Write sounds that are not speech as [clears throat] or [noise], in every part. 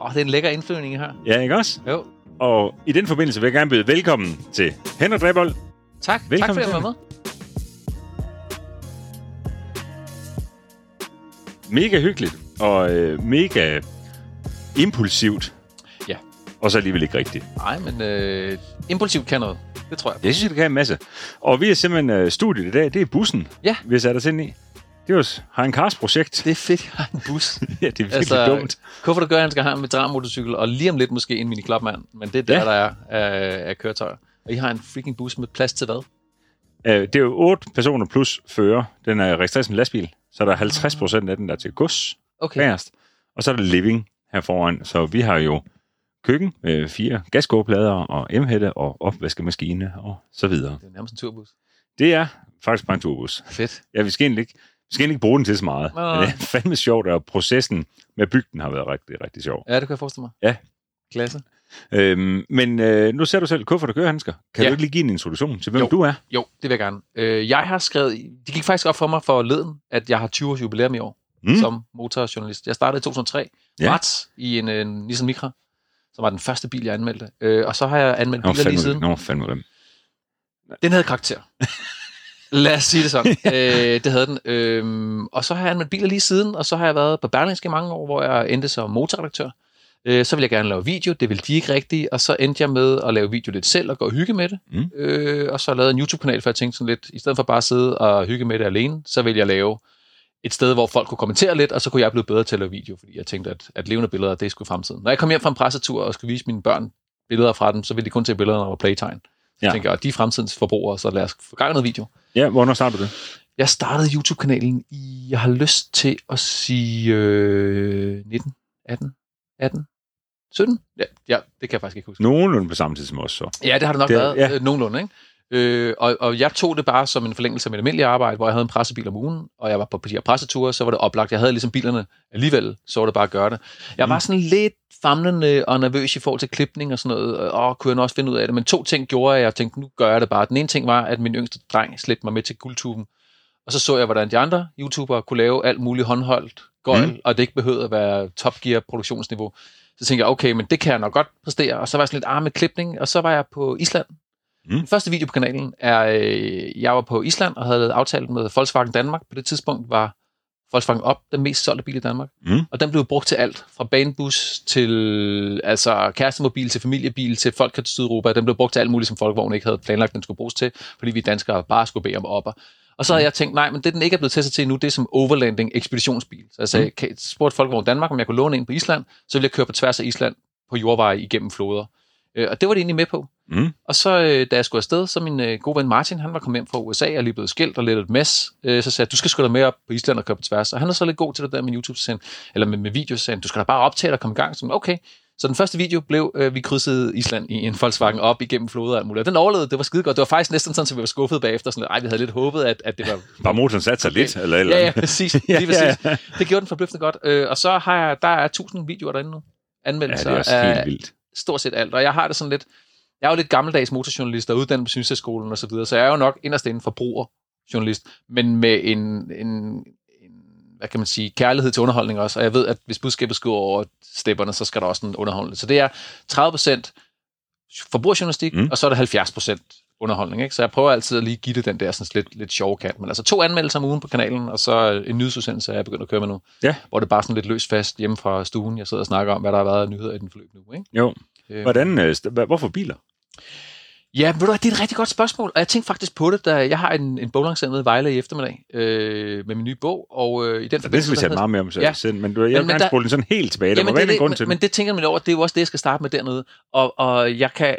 Åh, det er en lækker indflyvning her. Ja, ikke også? Jo. Og i den forbindelse vil jeg gerne byde velkommen til Henrik Drebold. Tak. Velkommen tak for at var med. Mega hyggeligt og øh, mega impulsivt. Ja. Og så alligevel ikke rigtigt. Nej, men øh, impulsivt kan noget. Det tror jeg. Jeg synes, det kan en masse. Og vi er simpelthen øh, studiet i dag. Det er bussen, Ja. vi har sat os ind i. Det er jo har en Cars projekt. Det er fedt, jeg [laughs] har en bus. [laughs] ja, det er virkelig altså, dumt. Hvorfor det gør, at han skal have en veteranmotorcykel, og lige om lidt måske en mini klapmand. Men det er der, Ja. der er af, af køretøjer. Og I har en freaking bus med plads til hvad? Øh, det er jo otte personer plus fører. Den er registreret som lastbil. Så der er 50 procent af den, der er til gods Okay. bagerst. Og så er der living her foran. Så vi har jo køkken med fire gaskåbeplader og emhætte og opvaskemaskine og så videre. Det er nærmest en turbus. Det er faktisk bare en turbus. Fedt. Ja, vi skal egentlig ikke, skal egentlig ikke bruge den til så meget. Nå. Men det er fandme sjovt, og processen med bygden har været rigtig, rigtig sjov. Ja, det kan jeg forestille mig. Ja. Klasse. Øhm, men øh, nu ser du selv kuffert og kørehandsker. Kan Ja. du ikke lige give en introduktion til, hvem Jo. du er? Jo, det vil jeg gerne. Øh, jeg har skrevet, det gik faktisk op for mig for leden, at jeg har 20 års jubilæum i år Mm. som motorjournalist. Jeg startede i 2003, Ja. marts, i en, en Nissan Micra, som var den første bil, jeg anmeldte. Øh, og så har jeg anmeldt biler lige siden. nå, fandme dem. Den havde karakter. [laughs] Lad os sige det sådan. [laughs] øh, det havde den. Øhm, og så har jeg anmeldt biler lige siden, og så har jeg været på Berlingske i mange år, hvor jeg endte som motorredaktør. Øh, så ville jeg gerne lave video, det ville de ikke rigtigt, og så endte jeg med at lave video lidt selv og gå og hygge med det. Mm. Øh, og så lavede jeg en YouTube-kanal, for jeg tænkte sådan lidt, i stedet for bare at sidde og hygge med det alene, så ville jeg lave et sted, hvor folk kunne kommentere lidt, og så kunne jeg blive bedre til at lave video, fordi jeg tænkte, at, at levende billeder, det sgu fremtiden. Når jeg kom hjem fra en pressetur og skulle vise mine børn billeder fra dem, så ville de kun se billeder, når der var playtime. Ja. tænker jeg, de er fremtidens forbrugere, så lad os få gang i noget video. Ja, hvornår startede du det? Jeg startede YouTube-kanalen i, jeg har lyst til at sige øh, 19, 18, 18, 17? Ja, ja, det kan jeg faktisk ikke huske. Nogenlunde på samme tid som os, så. Ja, det har det nok Det- været ja. øh, nogenlunde, ikke? Øh, og, og jeg tog det bare som en forlængelse af mit almindelige arbejde, hvor jeg havde en pressebil om ugen, og jeg var på de her presseture, så var det oplagt. Jeg havde ligesom bilerne alligevel, så var det bare at gøre det. Jeg Mm. var sådan lidt famlende og nervøs i forhold til klipning og sådan noget, og kunne jeg nu også finde ud af det. Men to ting gjorde, at jeg tænkte, nu gør jeg det bare. Den ene ting var, at min yngste dreng slæbte mig med til guldtuben, og så så jeg, hvordan de andre YouTubere kunne lave alt muligt håndholdt gøjl, Mm. og det ikke behøvede at være Top Gear produktionsniveau. Så tænkte jeg, okay, men det kan jeg nok godt præstere. Og så var jeg sådan lidt arm med klipning, og så var jeg på Island. Mm. Mm. Den første video på kanalen er, øh, jeg var på Island og havde aftalt med Volkswagen Danmark. På det tidspunkt var Volkswagen Op den mest solgte bil i Danmark. Mm. Og den blev brugt til alt. Fra banebus til altså kærestemobil, til familiebil, til folk til Sydeuropa. Den blev brugt til alt muligt, som Folkevogn ikke havde planlagt, den skulle bruges til, fordi vi danskere bare skulle bede om opper. Og så havde jeg tænkt, nej, men det den ikke er blevet testet til nu, det er som overlanding ekspeditionsbil. Så jeg sagde, Mm. spurgte Folkevogn Danmark, om jeg kunne låne en på Island, så ville jeg køre på tværs af Island på jordveje igennem floder. Øh, Og det var det egentlig med på. Mm. Og så, øh, da jeg skulle afsted, så min øh, gode ven Martin, han var kommet hjem fra USA og lige blevet skilt og lidt et mess. Øh, så sagde jeg, du skal sgu da med op på Island og køre på tværs. Og han er så lidt god til det der med YouTube, han- eller med, med video, han, du skal da bare optage og komme i gang. Så, okay. Så den første video blev, øh, vi krydsede Island i en Volkswagen op igennem floder og alt muligt. Og den overlevede, det var skide godt. Det var faktisk næsten sådan, at vi var skuffet bagefter. Sådan, ej, vi havde lidt håbet, at, at det var... [laughs] Bare motoren satte sig lidt, eller eller [laughs] Ja, ja, præcis. Ja, Lige præcis. ja, Det gjorde den forbløffende godt. Øh, og så har jeg, der er 1000 videoer derinde nu. Ja, Anmeldelser det er også af, helt vildt. Stort set alt. Og jeg har det sådan lidt... Jeg er jo lidt gammeldags motorjournalist og uddannet på Synshøjskolen og så videre, så jeg er jo nok inderst inden forbrugerjournalist, men med en, en, en, hvad kan man sige, kærlighed til underholdning også. Og jeg ved, at hvis budskabet skal over stepperne, så skal der også en underholdning. Så det er 30% forbrugerjournalistik, Mm. mm. og så er det 70% underholdning. Ikke? Så jeg prøver altid at lige give det den der sådan lidt, lidt sjove kant. Men altså to anmeldelser om ugen på kanalen, og så en nyhedsudsendelse, er jeg begyndt at køre med nu. Ja. Hvor det er bare sådan lidt løst fast hjemme fra stuen. Jeg sidder og snakker om, hvad der har været af nyheder i den forløb nu. Ikke? Jo. Øh, Hvordan, øh, hvorfor biler? Ja, ved du det er et rigtig godt spørgsmål, og jeg tænkte faktisk på det, da jeg har en, en boglancering i Vejle i eftermiddag øh, med min nye bog, og øh, i den Så det skal vi tale meget mere om selv, Ja. sen, men du, jeg Men- vil men gerne der- spole den sådan helt tilbage. Der Jamen, må være det, er en grund det, til men, men det tænker man over, det er jo også det, jeg skal starte med dernede, og, og jeg kan,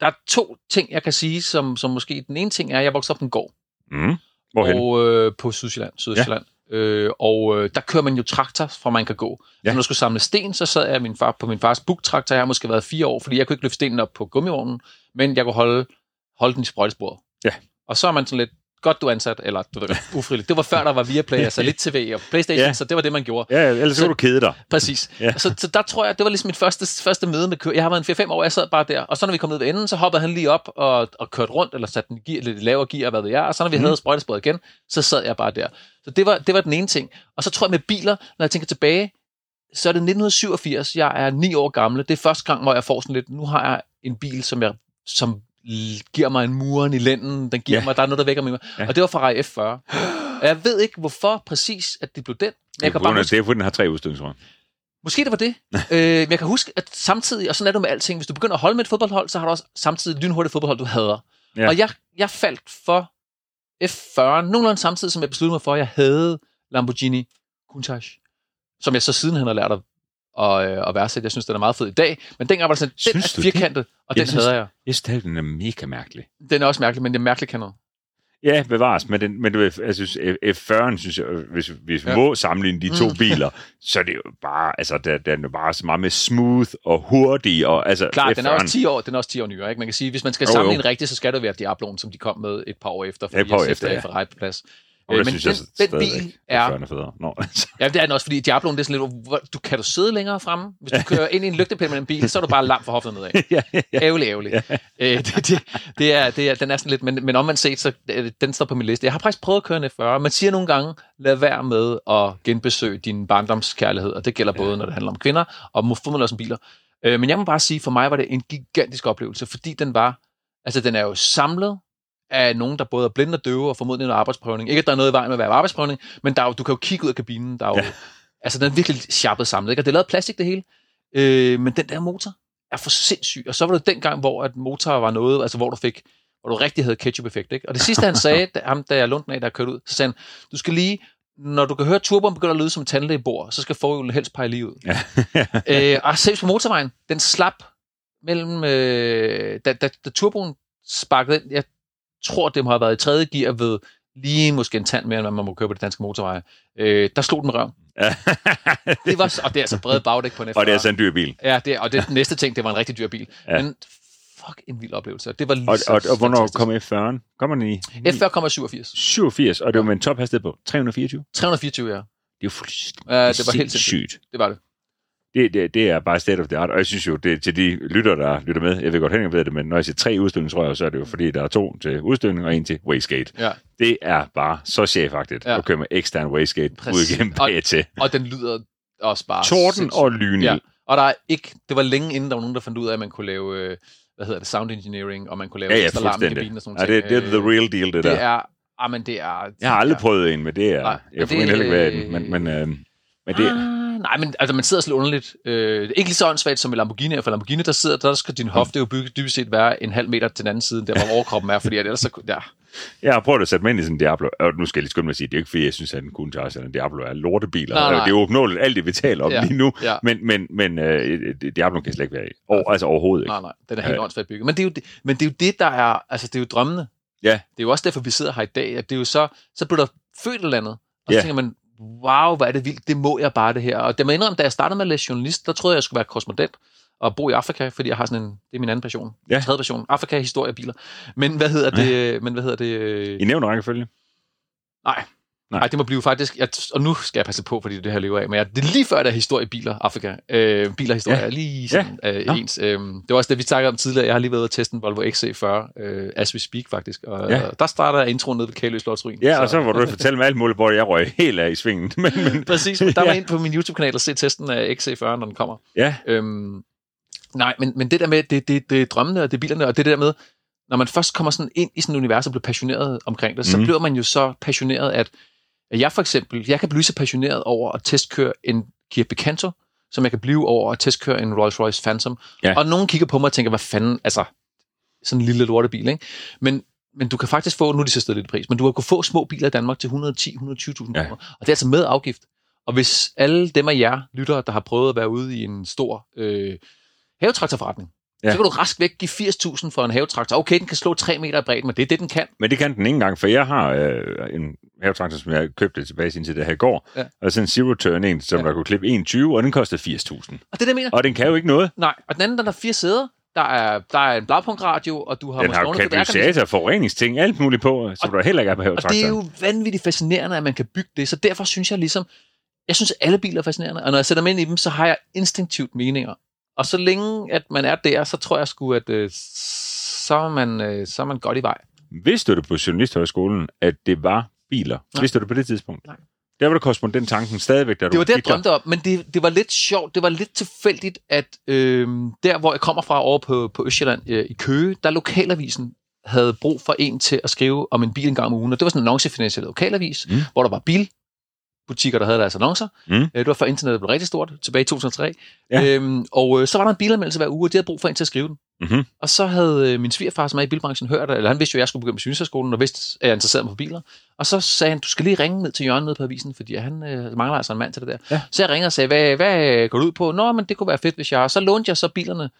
der er to ting, jeg kan sige, som, som måske, den ene ting er, at jeg voksede op på en gård, Mm. Hvorhen? og øh, på Sydsjælland, Sydøstjylland. Ja. Øh, og øh, der kører man jo traktor, fra man kan gå. Ja. Ja. Når jeg skulle samle sten, så sad jeg min far, på min fars bugtraktor. Jeg har måske været fire år, fordi jeg kunne ikke løfte stenen op på gummivognen, men jeg kunne holde, holde den i sprøjtesporet. Ja. Og så er man sådan lidt, godt du er ansat, eller du ved, ufrivilligt. Det var før, der var Viaplay, altså lidt TV og Playstation, Ja. så det var det, man gjorde. Ja, ellers så kan du kede dig. Præcis. Ja. Så, så der tror jeg, det var ligesom mit første, første møde med kø. Jeg har været en 4-5 år, jeg sad bare der. Og så når vi kom ned ved enden, så hoppede han lige op og, og kørte rundt, eller satte den i gear, lidt lavere gear, hvad ved jeg. Og så når vi mm. havde sprøjtesporet igen, så sad jeg bare der. Så det var, det var den ene ting. Og så tror jeg med biler, når jeg tænker tilbage, så er det 1987. Jeg er ni år gammel. Det er første gang, hvor jeg får sådan lidt, nu har jeg en bil, som jeg som giver mig en muren i lænden. Den giver Ja. mig, der er noget, der vækker mig. Ja. Og det var fra Rai F40. Og jeg ved ikke, hvorfor præcis, at det blev den. Men Det jeg er kan bare huske, det er fordi, den har tre udstødningsrum. måske det var det. [laughs] øh, men jeg kan huske, at samtidig, og sådan er det med alting, hvis du begynder at holde med et fodboldhold, så har du også samtidig lynhurtigt fodboldhold, du hader. Ja. Og jeg, jeg faldt for F40, nogenlunde samtidig, som jeg besluttede mig for, at jeg havde Lamborghini Countach, som jeg så sidenhen har lært at, at, øh, at værdsætte. Jeg synes, den er meget fed i dag, men dengang var det sådan, den Synes er du det? firkantet, og Jeg den synes- havde jeg. Jeg synes, den er mega mærkelig. Den er også mærkelig, men det er mærkeligt kan noget. Ja, bevares, men, den, men du jeg synes, F40'en, synes jeg, hvis, hvis vi Ja. må sammenligne de to Mm. biler, så er det jo bare, altså, den, den er bare så meget mere smooth og hurtig, og altså, Klart, den er F40'en også 10 år, den er også 10 år nyere. Ikke? Man kan sige, hvis man skal Jo, jo. sammenligne rigtigt, så skal det være Diabloen, som de kom med et par år efter, fordi par år efter, er ja. Ferrari på plads. Øh, men synes den, jeg den bil er F40'en er federe. Nå, [laughs] altså. Ja, det er den også, fordi Diabloen, det er sådan lidt, hvor- du, kan du sidde længere fremme? Hvis du [laughs] kører ind i en lygtepæl med en bil, så er du bare langt for hoften nedad. [laughs] ja, ja, ja. Ærgerlig, ærgerlig. Øh, det, det, det, er, det er, den er sådan lidt, men, men omvendt set, så øh, den står på min liste. Jeg har faktisk prøvet at køre en F40. Man siger nogle gange, lad være med at genbesøge din barndomskærlighed, og det gælder både, når det handler om kvinder, og formodentlig også om biler. Øh, men jeg må bare sige, for mig var det en gigantisk oplevelse, fordi den var, altså den er jo samlet af nogen, der både er blinde og døve, og formodentlig noget arbejdsprøvning. Ikke, at der er noget i vejen med at være arbejdsprøvning, men der er jo, du kan jo kigge ud af kabinen, der er jo, Ja. altså den er virkelig sharpet samlet, ikke? og det er lavet plastik det hele. Øh, men den der motor er for sindssyg. Og så var det den gang, hvor at motor var noget, altså hvor du fik, hvor du rigtig havde ketchup-effekt. Ikke? Og det sidste, han [laughs] sagde, da, ham, da jeg lundte den af, der kørte ud, så sagde han, du skal lige, når du kan høre turboen begynder at lyde som tandlægebord, så skal forhjulen helst pege lige ud. Ja. [laughs] øh, og selv på motorvejen, den slap mellem, øh, da, da, da turboen sparkede ind, jeg tror, det må have været i tredje gear ved lige måske en tand mere, end hvad man må køre på det danske motorveje. Øh, der slog den med røv. [laughs] Det var, og det er altså bredt bagdæk på en F40. og det er altså en dyr bil. Ja, det, og det næste ting, det var en rigtig dyr bil. Ja. Men fuck, en vild oplevelse. Det var lige Og, så og, og hvornår kom F40'en? Kommer den i? F40,87. 87, og det var med en tophastighed på 324. 324, ja. Det jo fuldstændig Ja, det var helt sindssygt. Det var det. Det, det, det er bare state of the art, og jeg synes jo, det til de lytter, der lytter med, jeg ved godt, Henning ved det, men når jeg siger tre udstødningsrør, så er det jo fordi, der er to til udstødning og en til wastegate. Ja. Det er bare så chefagtigt ja. Ja. at køre med ekstern wastegate ud igennem Og- til. Og den lyder også bare Torden sindssygt. og lyn. Ja. Og der er ikke, det var længe inden, der var nogen, der fandt ud af, at man kunne lave, øh, hvad hedder det, sound engineering, og man kunne lave Ja, ja, ekstra larm i kabinen og sådan Ja, nogle det, det er the real deal, det, det der. er, ah, men det er... Jeg har aldrig ja. prøvet en, men det er... Nej, jeg får heller ikke være den, men, men, øh, men det, Ah, nej, men altså, man sidder sådan underligt. Øh, ikke lige så åndssvagt som i Lamborghini, for Lamborghini, der sidder, der skal din hofte jo bygge, dybest set være en halv meter til den anden side, der hvor overkroppen er, fordi at ellers så, ja, Jeg har prøvet at sætte mig ind i sådan en Diablo, og nu skal jeg lige skynde mig at sige, det er ikke fordi, jeg synes, at en Countach eller en Diablo er lortebiler. Nej, nej. Det er jo opnåeligt alt det, vi taler om Ja, lige nu, ja. men, men, men øh, Diablo kan slet ikke være i. Og, altså overhovedet ikke. nej, nej, den er helt Ja. åndssvagt bygget. Men det, er jo det, men det er jo det, der er, altså det er jo drømmene. Ja. Det er jo også derfor, vi sidder her i dag, at det er jo så, så bliver der født eller andet, og så Ja. tænker man, wow, hvor er det vildt, det må jeg bare det her. Og det må indrømme, da jeg startede med at læse journalist, der troede jeg, jeg skulle være korrespondent og bo i Afrika, fordi jeg har sådan en, det er min anden passion, Ja. tredje passion, Afrika, historie og biler. Men hvad hedder det, men hvad hedder det, øh, I nævner rækkefølge? Nej. Nej. Nej, det må blive faktisk, jeg, og nu skal jeg passe på, fordi det er her lever af, men jeg, det er lige før, der er historie i biler, Afrika. Øh, biler og historie Ja. er lige sådan Nå. øh, ens. Øh, det var også det, vi snakkede om tidligere. Jeg har lige været at teste en Volvo XC40, øh, as we speak faktisk. Og Ja. ja. der starter introen nede ved Kæløs Slotsruin. Ja, og så var du fortælle mig alt muligt, hvor jeg røg helt af i svingen. [laughs] Men, men, Præcis, men der var Ja. ind på min YouTube-kanal og se testen af XC40, når den kommer. ja, Øhm, nej, men, men det der med, det, det, det er drømmene, og det er bilerne, og det der med, når man først kommer sådan ind i sådan et univers og bliver passioneret omkring det, så Mhm. bliver man jo så passioneret, at jeg for eksempel, jeg kan blive så passioneret over at testkøre en Kia Picanto, som jeg kan blive over at testkøre en Rolls-Royce Phantom. Ja. Og nogen kigger på mig og tænker, hvad fanden, altså, sådan en lille lortebil, ikke? Men, men du kan faktisk få, nu er de så stedet lidt pris, men du kan kunne få små biler i Danmark til 110-120.000 Ja. kroner. Og det er altså med afgift. Og hvis alle dem af jer lyttere, der har prøvet at være ude i en stor øh, havetraktorforretning, Ja. så kan du rask væk give 80.000 for en havetraktor. Okay, den kan slå 3 meter i bredden, men det er det, den kan. men det kan den ikke engang, for jeg har øh, en havetraktor, som jeg købte tilbage sin til det her i går. Ja. Og sådan en zero turn en, som Ja. der kunne klippe 21, og den kostede 80.000. Og det er jeg mener. Og den kan jo ikke noget. Nej, og den anden, der er fire sæder. Der er, der er en blagpunktradio, og du har Den har jo katalysator, forureningsting, alt muligt på, som der heller ikke er på Og det er havetraktoren. jo vanvittigt fascinerende, at man kan bygge det. Så derfor synes jeg ligesom, jeg synes, alle biler er fascinerende. Og når jeg sætter mig ind i dem, så har jeg instinktivt meninger. Og så længe, at man er der, så tror jeg sgu, at øh, så, er man, øh, så er man godt i vej. Vidste du det på Journalisthøjskolen, at det var biler? Nej. Vidste du det på det tidspunkt? Nej. Der var der korrespondent-tanken stadigvæk, da du Det var det, jeg der. drømte om, men det, det var lidt sjovt, det var lidt tilfældigt, at øh, der, hvor jeg kommer fra over på, på Østjylland øh, i Køge, der lokalavisen havde brug for en til at skrive om en bil en gang om ugen, og det var sådan en annoncefinansieret lokalavis, Mm. hvor der var bilbutikker, der havde deres annoncer. Mm. Øh, Det var før internettet blev rigtig stort, tilbage i 2003. Ja. Øhm, og øh, så var der en bilanmeldelse hver uge, og de havde brug for en til at skrive den. Mhm. Og så havde øh, min svigerfar, som er i bilbranchen, hørt, eller han vidste jo, at jeg skulle begynde med synsskolen, og vidste, at jeg interesserede mig for biler. Og så sagde han, du skal lige ringe ned til Jørgen ned på avisen, fordi han øh, mangler altså en mand til det der. Ja. Så jeg ringede og sagde, hvad, hvad går du ud på? Nå, men det kunne være fedt, hvis jeg... Så lånte jeg så bilerne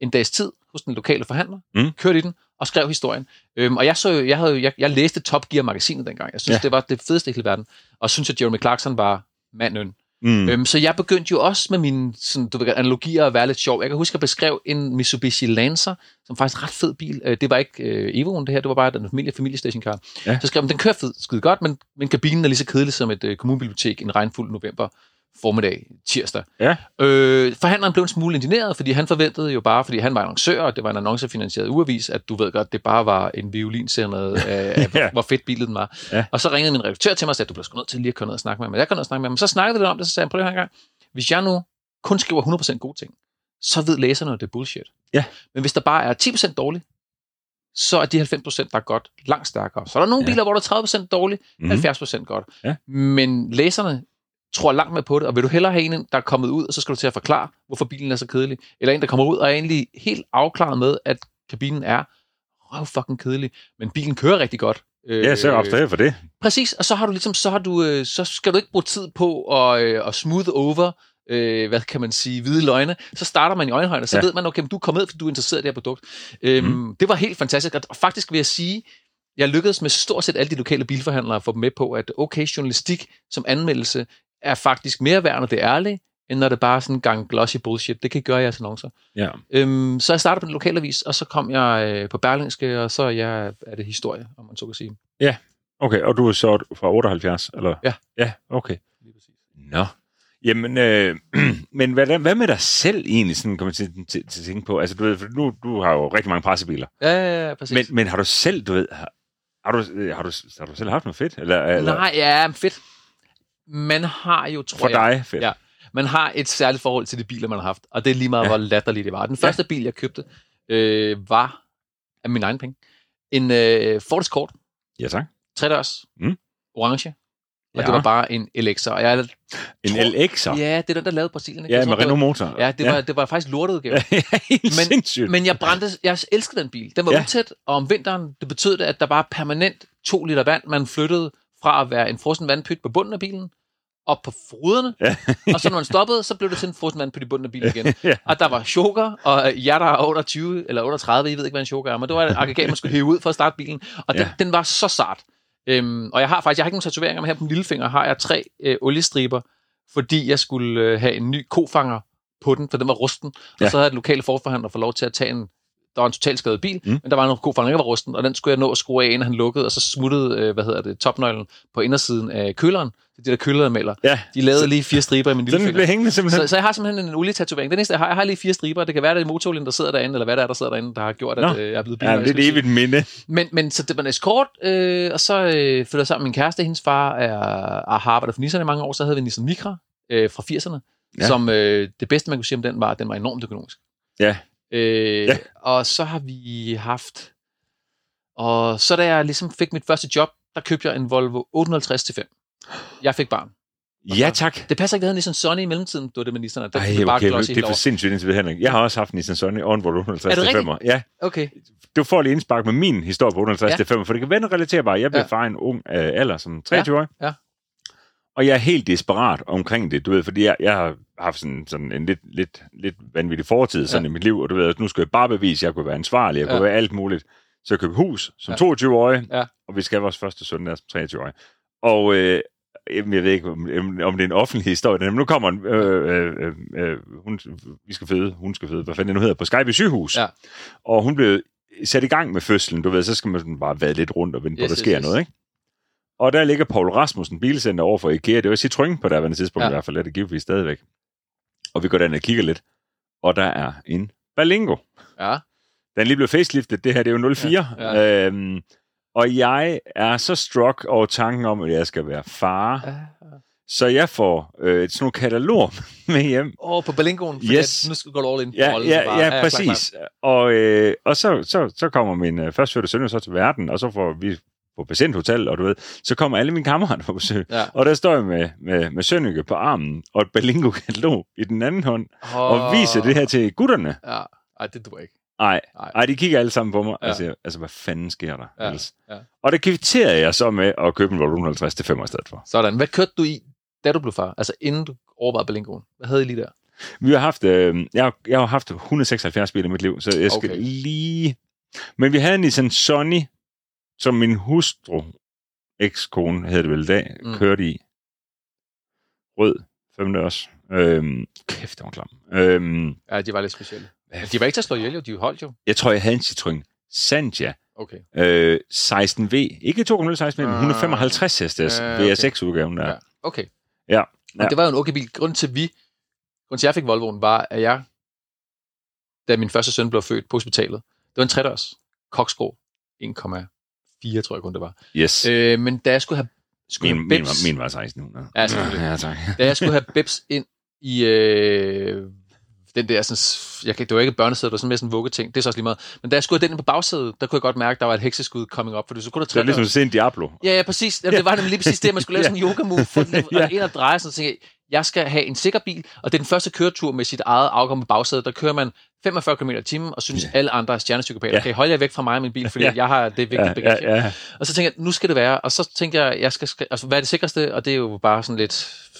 en dags tid hos den lokale forhandler, Mm. kørte i den og skrev historien. Øhm, og jeg, så, jeg, havde, jeg, jeg læste Top Gear-magasinet dengang. Jeg synes, Ja. det var det fedeste i hele verden. Og synes, at Jeremy Clarkson var manden. Mm. Øhm, så jeg begyndte jo også med mine sådan, du ved, analogier at være lidt sjov. Jeg kan huske, at jeg beskrev en Mitsubishi Lancer, som faktisk en ret fed bil. Øh, Det var ikke øh, Evo'en, det her, det var bare den familie, familiestationcar. Ja. Så skrev jeg, den kører fed, skide godt, men, men kabinen er lige så kedelig som et øh, kommunebibliotek en regnfuld november formiddag, tirsdag. Ja. Øh, forhandleren blev en smule indineret, fordi han forventede jo bare, fordi han var annoncør, og det var en annoncefinansieret ugeavis, at du ved godt, det bare var en violinserie [laughs] af, af Ja. hvor, fedt bilen var. Ja. Og så ringede min redaktør til mig og sagde, du bliver sgu nødt til lige at køre ned og snakke med ham. Men jeg kom ned og snakke med ham. Så snakkede vi lidt om det, så sagde han, prøv lige en gang. Hvis jeg nu kun skriver 100% gode ting, så ved læserne, at det er bullshit. Ja. Men hvis der bare er 10% dårligt, så er de 90%, der er godt, langt stærkere. Så er der nogle Ja. biler, hvor der er 30% dårligt, Mhm. 70% godt. Ja. Men læserne tror langt med på det, og vil du hellere have en, der er kommet ud, og så skal du til at forklare, hvorfor bilen er så kedelig, eller en, der kommer ud og er egentlig helt afklaret med, at kabinen er røv fucking kedelig, men bilen kører rigtig godt. Øh, Ja, så opstår for det. Præcis, og så har du ligesom, så har du, øh, så skal du ikke bruge tid på at, øh, at smooth over, øh, hvad kan man sige, hvide løgne. Så starter man i øjenhøjde, så Ja. ved man, okay, men du er kommet med, fordi du er interesseret i det her produkt. Øhm, mm. Det var helt fantastisk, og faktisk vil jeg sige, jeg lykkedes med stort set alle de lokale bilforhandlere at få dem med på, at okay, journalistik som anmeldelse er faktisk mere værd, når det er ærligt, end når det bare er sådan en gang glossy bullshit. Det kan gøre jeres annoncer. Ja. Øhm, så jeg startede på den lokale avis, og så kom jeg øh, på Berlingske, og så er, jeg, er det historie, om man så kan sige. Okay, og du er så fra 78, eller? Ja. Ja, okay. Nå. Jamen, øh, [clears throat] men hvad, hvad med dig selv egentlig, sådan kommer til, til, til at tænke på? Altså, du ved, for nu, du har jo rigtig mange pressebiler. Ja, ja, ja, præcis. Men, men har du selv, du ved, har, har, du, har, du, har du selv haft noget fedt? Eller, eller Nej, ja, fedt. Man har jo, tror for jeg, dig fedt? Ja. man har et særligt forhold til de biler, man har haft. Og det er lige meget, Ja. ja. hvor latterligt det var. Den første ja. bil, jeg købte, øh, var af min egen penge. En øh, Ford Escort, Ja, tak. tredørs, Mm. orange. Og Ja. det var bare en LX'er. Og jeg, En tror- LX'er? Ja, det er den, der lavede Brasilien. ikke? Ja, Jeg med det var- Renault motor. Ja, det var, det var faktisk lortet udgave. [laughs] ja, Men- sindssygt. Men jeg brændte, jeg elskede den bil. Den var Ja. ja. utæt, og om vinteren, det betød det, at der var permanent to liter vand. Man flyttede fra at være en frossen vandpyt på bunden af bilen, op på ruderne, Ja. og så når man stoppede, så blev det til en frossen vandpyt i bunden af bilen igen. [laughs] ja. Og der var choker, og jeg der er under 20 eller under 30, jeg ved ikke, hvad en choker er, men det var et aggregat, man skulle hive ud for at starte bilen, og den, Ja. ja. den var så sart. Øhm, og jeg har faktisk, jeg har ikke nogen tatoveringer, men her på min lillefinger har jeg tre øh, oliestriber, fordi jeg skulle øh, have en ny kofanger på den, for den var rusten. Ja. Og så havde den lokale forforhandler fået lov til at tage en, der var en totalt skadet bil, Mm. men der var en der ikke var rusten, og den skulle jeg nå at skrue af, inden han lukkede, og så smuttede, øh, hvad hedder det, topnøglen på indersiden af køleren. Det er der kølermaler. ja. De lavede lige fire striber i min Den lillefinger. blev hængende simpelthen. Så, så jeg har simpelthen en olietatovering. Det næste, jeg har, jeg har lige fire striber. Det kan være, det er motorolien, der sidder derinde, eller hvad det er, der sidder derinde, der har gjort, Nå. at øh, jeg er blevet ja, biler. det er et evigt minde. Men, men så det var en escort, øh, og så øh, flyttede jeg sammen med min kæreste. Hendes far er, har arbejdet for Nissan i mange år. Så havde vi en Nissan Micra øh, fra 80'erne, Ja. ja. som øh, det bedste, man kunne sige om den, var, at den var enormt økonomisk. Ja. Øh, Ja. Og så har vi haft... Og så da jeg ligesom fik mit første job, der købte jeg en Volvo 850 til 5. Jeg fik barn. Ja, tak. Det passer ikke, jeg havde Nissan Sunny i mellemtiden. Det var det med Nissan. Der Ej, blev bare okay, det er for sindssygt indtil Henrik. Jeg har også haft en Nissan Sunny og en Volvo 150 Er det til rigtigt? 5'er. Ja, Okay. du får lige indspark med min historie på 150 Ja. til 5'er, for det kan være relaterbart. Jeg blev Ja. far en ung øh, alder, som 23 år. Ja. Og jeg er helt desperat omkring det, du ved, fordi jeg, jeg har haft sådan, sådan en lidt, lidt, lidt vanvittig fortid sådan Ja. i mit liv, og du ved, at nu skal jeg bare bevise, at jeg kunne være ansvarlig, jeg kunne Ja. være alt muligt. Så jeg købte hus som Ja. 22-årig, Ja. og vi skal have vores første søn der som 23-årig. Og øh, jeg ved ikke, om, om det er en offentlig historie, men nu kommer en, øh, øh, øh, hun, vi skal føde, hun skal føde, hvad fanden det nu hedder, på Skype sygehus. Ja. Og hun blev sat i gang med fødslen, du ved, så skal man sådan bare vade lidt rundt og vente på, Yes, der yes, sker yes. noget, ikke? Og der ligger Paul Rasmussen bilcenter over for IKEA. Det var Citroën på daværende tidspunkt. Ja. i hvert fald, er det givetvis stadigvæk. Og vi går derind og kigger lidt, og der er en Berlingo. Ja. Den er lige blevet faceliftet, det her det er jo 04. Ja, Øhm, Og jeg er så struck over tanken om, at jeg skal være far. Ja. Så jeg får øh, sådan nogle kataloger [laughs] med hjem. Åh, på Berlingoen. fordi Yes. at Nu skal du gå all in. på Ja, ja, bare- ja, klar, præcis. Og, øh, og så, så, så kommer min øh, førstfødte søn så til verden, og så får vi på patienthotel, og du ved, så kommer alle mine kammerater på besøg. Ja. Og der står jeg med, med, med Sønneke på armen, og et Berlingo-katalog i den anden hånd, og viser det her til gutterne. Ja, ej, det duer ikke. Nej, Nej. ej, de kigger alle sammen på mig, Ja. siger, altså, hvad fanden sker der? Ja, ja. Og det kvitterede jeg så med at købe en Volvo 150 til 5 i stedet for. Sådan. Hvad kørte du i, da du blev far? Altså inden du overvejede Berlingoen. Hvad havde I lige der? Vi har haft, øh, jeg, har- jeg har haft 176 biler i mit liv, så jeg skal Okay. lige... Men vi havde en Nissan Sonny, som min hustru, ekskone hed det vel dag, Mm. kørte i. Rød, 5 dørs. Øhm, kæft, det var klam. Øhm, Ja, de var lidt specielle. Men de var ikke til at slå ihjel. De holdt jo. jeg tror, jeg havde en Citroën Santia Okay. øh, 16V. Ikke 2.0 16V, men Ah. 155 hestes Ja, okay. V6-udgaven der. Ja. Okay. Ja. Men Ja. det var jo en okay bil. Grunden til, vi, grunden til, jeg fik Volvoen, var, at jeg, da min første søn blev født på hospitalet, det var en tredørs koksgrå 1,4, tror jeg kun det var. Yes. Øh, men da jeg skulle have, skulle min, have min, Bebs, var, min var 1600. Ja, selvfølgelig. Ja, tak. [laughs] da jeg skulle have Bebs ind i øh, den der, sådan, jeg det var ikke et børnesæde, det var sådan mere sådan en vuggeting, det er så også lige meget. Men da jeg skulle have den ind på bagsædet, der kunne jeg godt mærke, at der var et hekseskud coming up, for så kunne der Det er ligesom at se en Diablo. Ja, ja, præcis. Jamen, det var nemlig lige præcis det, man skulle lave sådan en [laughs] yoga move, få den [laughs] ja. ind og dreje, sådan, så tænkte jeg, skal have en sikker bil, og det er den første køretur med sit eget på bagsædet, der kører man 45 km i timen, og synes, Ja. alle andre er stjernepsykopater. Ja. Okay, hold jer væk fra mig og min bil, fordi Ja. ja. jeg har det vigtige Ja, bagage. ja, ja. Og så tænkte jeg, nu skal det være, og så tænkte jeg, jeg skal, altså, hvad er det sikreste? Og det er jo bare sådan lidt,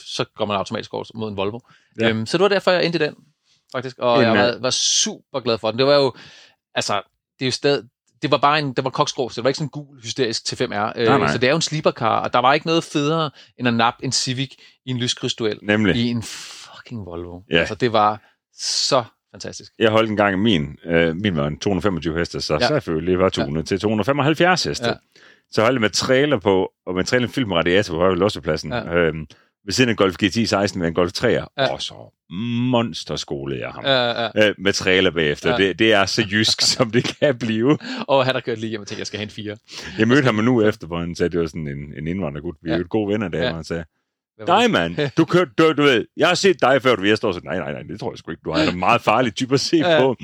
så går man automatisk over mod en Volvo. Ja. Ja. Øhm, så det var derfor, jeg endte i den, faktisk. Og En, jeg var, var super glad for den. Det var jo, altså, det er jo stadig, det var bare en, det var koksgrå, så det var ikke sådan en gul, hysterisk til 5R. Nej, Øh, nej. så det er jo en sleepercar, og der var ikke noget federe, end at nappe en Civic i en lyskrysduel Nemlig. i en fucking Volvo. Ja. Altså, det var så fantastisk. Jeg holdt en gang min, øh, min var en 225 heste, så Ja. selvfølgelig var tunet ja. til 275 heste. Ja. Så holdt jeg med trailer på, og med trailer film radiator på lossepladsen. Ja. Ja. Øhm, ved siden af Golf GTI 16 med en Golf 3'er, Ja. og så monsterskole jeg ham. Ja, ja. Øh, med trailer bagefter. Ja. Det, det er så jysk, [laughs] som det kan blive. Og han har kørt lige hjem og tænkte, jeg skal have en 4. Jeg mødte ham nu efter, hvor han sagde, det var sådan en, en indvandrergut. Vi er Ja. jo gode venner der, Ja. og han sagde, dig mand, [laughs] du kørte, du, du ved, jeg har set dig før, du jeg står så, nej, nej, nej, det tror jeg sgu ikke. Du er en meget farlig type at se Ja. på.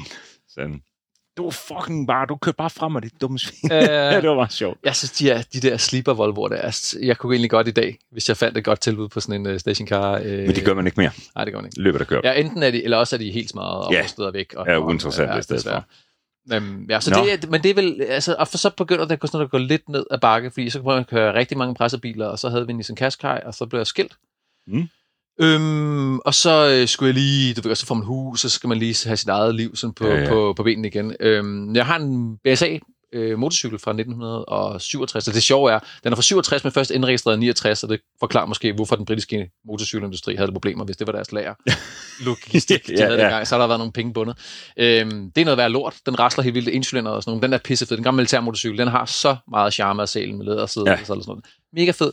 Så han, du fucking bare, du kørte bare frem af dit dumme svin. Øh, [laughs] det var meget sjovt. Jeg synes, de, er, de der sleeper Volvoer, der er, jeg kunne egentlig godt i dag, hvis jeg fandt et godt tilbud på sådan en uh, stationcar. Uh, Men det gør man ikke mere. Nej, det gør man ikke. Løbet der kører. Ja, enten er de, eller også er de helt smadret og Ja. steder væk. Og, Ja, uinteressante i stedet desværre. Øhm, ja, så det, er- men det er vel, altså, og for så begynder det sådan at gå lidt ned ad bakke, fordi så kunne man køre rigtig mange pressebiler, og så havde vi en Nissan Qashqai, og så blev jeg skilt. Mm. Øhm, og så øh, skulle jeg lige, du ved, så får man hus, så skal man lige have sit eget liv sådan på, Ja, ja, på, på benene igen. Øhm, jeg har en BSA øh, motorcykel fra 1967, og det sjove er, den er fra 67, men først indregistreret i 69, og det forklarer måske, hvorfor den britiske motorcykelindustri havde problemer, hvis det var deres lager. [laughs] Logistik, de Ja, havde ja. dengang, så har der været nogle penge bundet. Øhm, det er noget værd lort. Den rasler helt vildt indcylinder og sådan noget. Den er pissefed. Den gamle militærmotorcykel, den har så meget charme af sælen med lædersæde Ja. og sådan noget. Mega fed.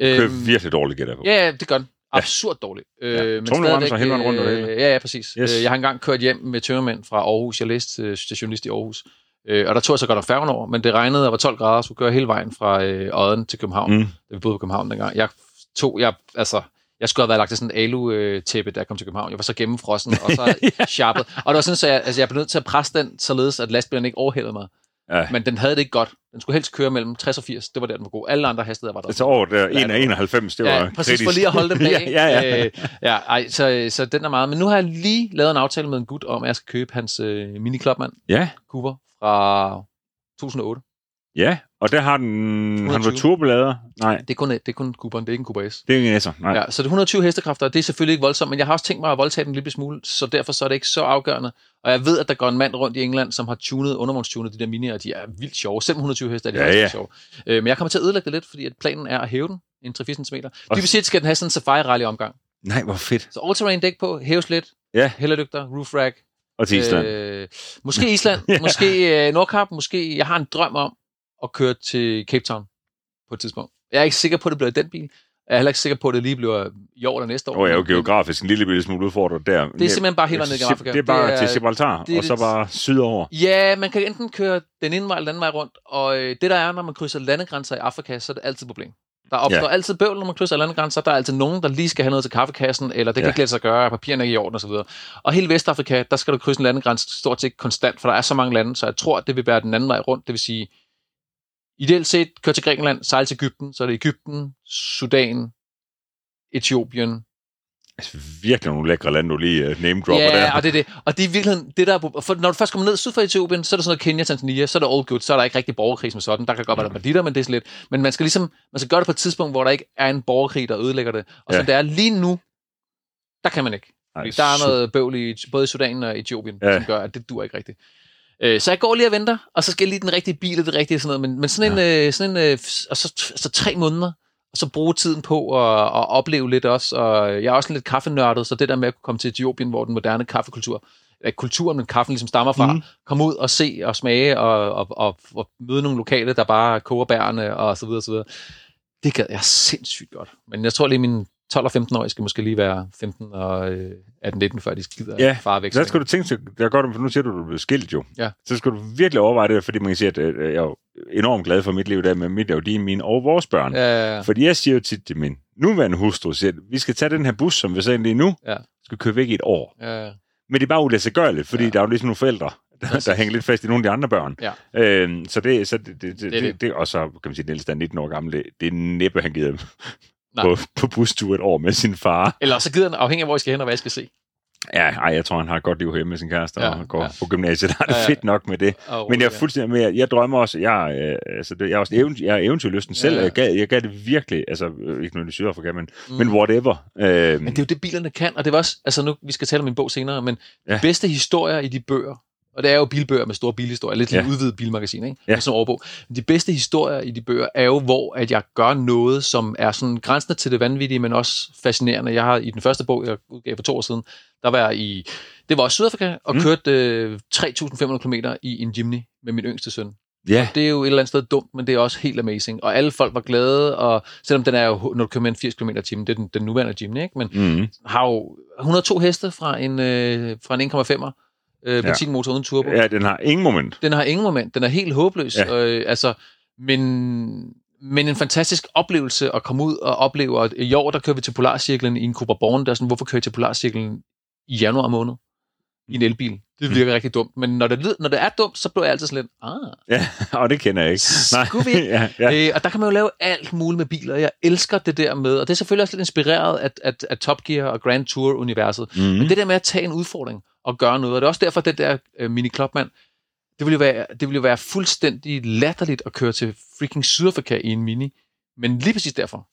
Kører virkelig dårligt, gætter på. Øhm, Ja, ja, det gør den. Absurd dårligt. Ja. Øh, men stadigvæk, hele vejen rundt hele. øh, Ja, ja, præcis. Yes. Yes. Jeg har engang kørt hjem med tømmermænd fra Aarhus. Jeg læste øh, stationist i Aarhus. Øh, og der tog jeg så godt nok færgen over, men det regnede og var 12 grader, så skulle køre hele vejen fra øh, Odden til København, mm. Da vi boede på København dengang. Jeg tog, jeg, altså, jeg skulle have været lagt i sådan en alu-tæppe, da jeg kom til København. Jeg var så gennemfrossen og så [laughs] sharpet. Og det var sådan, så jeg, altså, jeg blev nødt til at presse den, således at lastbilen ikke overhældede mig. Ja. Men den havde det ikke godt. Den skulle helst køre mellem 60 og 80. Det var der, den var god. Alle andre hastigheder var der. Er over der 1 af 91, det var Ja, præcis, kritisk. for lige at holde dem [laughs] bag. ja, ja, ja. Øh, ja ej, så, så den er meget. Men nu har jeg lige lavet en aftale med en gut om, at jeg skal købe hans øh, mini Clubman ja, Cooper fra 2008. ja, og der har den, han var 120. turbolader. Nej, Det er kun, det er kun Cooperen, det er ikke en Cooper S. det er ingen S'er. Nej. Ja, så det er 120 hestekræfter, og det er selvfølgelig ikke voldsomt, men jeg har også tænkt mig at voldtage den en lille smule, så derfor så er det ikke så afgørende. Og jeg ved, at der går en mand rundt i England, som har tunet, undervognstunet de der mini, og de er vildt sjove. Selv 120 heste er de Ja, ja, ja. ja. sjove. Øh, men jeg kommer til at ødelægge det lidt, fordi at planen er at hæve den en 3-4 cm. Dybest set skal den have sådan en safari rally omgang. Nej, hvor fedt. Så all-terrain dæk på, hæves lidt, Ja. hælderlygter, roof rack. Og til Island. Øh, måske Island, [laughs] måske øh, Nordkap, måske... Jeg har en drøm om at køre til Cape Town på et tidspunkt. Jeg er ikke sikker på, at det bliver i den bil. Jeg er heller ikke sikker på, at det lige bliver i år eller næste år. Og jeg er jo geografisk en lille smule udfordret der. Det er simpelthen bare helt ned i Afrika. Det er bare Det er- til Gibraltar, det og så bare sydover. Ja, man kan enten køre den ene vej eller den anden vej rundt, og øh, det der er, når man krydser landegrænser i Afrika, så er det altid et problem. Der opstår Ja. altid bøvl, når man krydser landegrænser. Der er altid nogen, der lige skal have noget til kaffekassen, eller det kan Ja. ikke lade sig gøre, papirerne er ikke i orden osv. Og hele Vestafrika, der skal du krydse en landegrænse stort set konstant, for der er så mange lande, så jeg tror, at det vil være den anden vej rundt. Det vil sige, ideelt set, kør til Grækenland, sejl til Ægypten, så er det Ægypten, Sudan, Etiopien, Altså, virkelig nogle lækre lande, du lige uh, name dropper Ja, der. og det er det. Og det er virkelig det der, er for når du først kommer ned syd for Etiopien, så er der sådan noget Kenya, Tanzania, så er der all good, så er der ikke rigtig borgerkrig som sådan. Der kan godt være der er banditter, men det er sådan lidt. Men man skal ligesom, man skal gøre det på et tidspunkt, hvor der ikke er en borgerkrig, der ødelægger det. Og Ja. som det er lige nu, der kan man ikke. Ej, der er noget bøvl i både Sudan og Etiopien, ja. som gør, at det dur ikke rigtigt. Øh, Så jeg går lige og venter, og så skal jeg lige den rigtige bil og det rigtige sådan noget. Men, men sådan en, ja. sådan en øh, og så, så tre måneder, og så bruge tiden på at, at opleve lidt også. Og jeg er også lidt kaffenørdet, så det der med at kunne komme til Etiopien, hvor den moderne kaffekultur, ikke kulturen, men kaffen ligesom stammer fra, mm. komme ud og se og smage og, og, og, og møde nogle lokale, der bare koger bærene og så videre, så videre. Det gad jeg sindssygt godt. Men jeg tror lige, mine 12 og 15 år skal måske lige være 15 og øh, 18-19, før de gider Ja, fare væk. Så skal du tænke, det er godt, for nu siger du, at du er blevet skilt jo. Ja. Så skal du virkelig overveje det, fordi man kan sige, at øh, jeg er jo enormt glad for mit liv der med mit og dine, mine og vores børn. Ja. Ja, Fordi jeg siger jo tit til min nuværende hustru, at vi skal tage den her bus, som vi så lige nu, Ja. skal køre væk i et år. ja, Men det er bare ulæsegørligt, fordi ja. Ja. der er jo ligesom nogle forældre, der, der hænger lidt fast i nogle af de andre børn. Ja. Øhm, så det, så det, det, det, det, det. det, og så kan man sige, at Niels der er 19 år gammel, det, det er næppe, han gider Nej. på, på bustur et år med sin far. Eller så gider den, afhængig af, hvor I skal hen og hvad I skal se. Ja, ej, jeg tror, han har et godt liv hjemme med sin kæreste ja, og går ja. på gymnasiet. Der er det Ja, ja. fedt nok med det. Og, Men jeg er fuldstændig med, jeg drømmer også, jeg, øh, altså det, jeg er også eventyr, jeg er eventyrlysten selv, Ja, ja. jeg, gav, jeg gav det virkelig, altså øh, ikke noget i Sydafrika, men, mm. Men whatever. Øh, Men det er jo det, bilerne kan, og det var også, altså nu, vi skal tale om min bog senere, men. Ja. de bedste historier i de bøger, og det er jo bilbøger med store bilhistorier, lidt ja. Lidt udvidet bilmagasin, ikke? Ja. Sådan overbog. Men de bedste historier i de bøger er jo, hvor at jeg gør noget, som er sådan grænsende til det vanvittige, men også fascinerende. Jeg har i den første bog, jeg udgav for to år siden, der var jeg i, det var også Sydafrika, og Mm. kørte øh, 3.500 km i en Jimny med min yngste søn. ja, Det er jo et eller andet sted dumt, men det er også helt amazing. Og alle folk var glade, og selvom den er jo, når du kører med en 80 km i timen, det er den, den nuværende Jimny, ikke? Men mm, har jo 102 heste fra en, øh, fra en 1,5'er øh, benzinmotor uden turbo. ja, den har ingen moment. Den har ingen moment. Den er helt håbløs. Ja. Øh, altså, men, men en fantastisk oplevelse at komme ud og opleve. Og I år, der kører vi til Polarcirklen i en Cooper Born. Der er sådan, hvorfor kører I til Polarcirklen i januar måned? I en elbil. Det virker mm. rigtig dumt. Men når det, når det er dumt, så bliver jeg altid sådan lidt, ah, Ja, [laughs] og det kender jeg ikke. Skulle vi ikke? [laughs] ja, ja. Ja. Øh, og der kan man jo lave alt muligt med biler. Jeg elsker det der med, og det er selvfølgelig også lidt inspireret af, af, af Top Gear og Grand Tour-universet. Mm. Men det der med at tage en udfordring og gøre noget, og det er også derfor, at det der øh, Mini Clubman, det ville, jo være, det ville jo være fuldstændig latterligt at køre til freaking Sydafrika i en Mini. Men lige præcis derfor.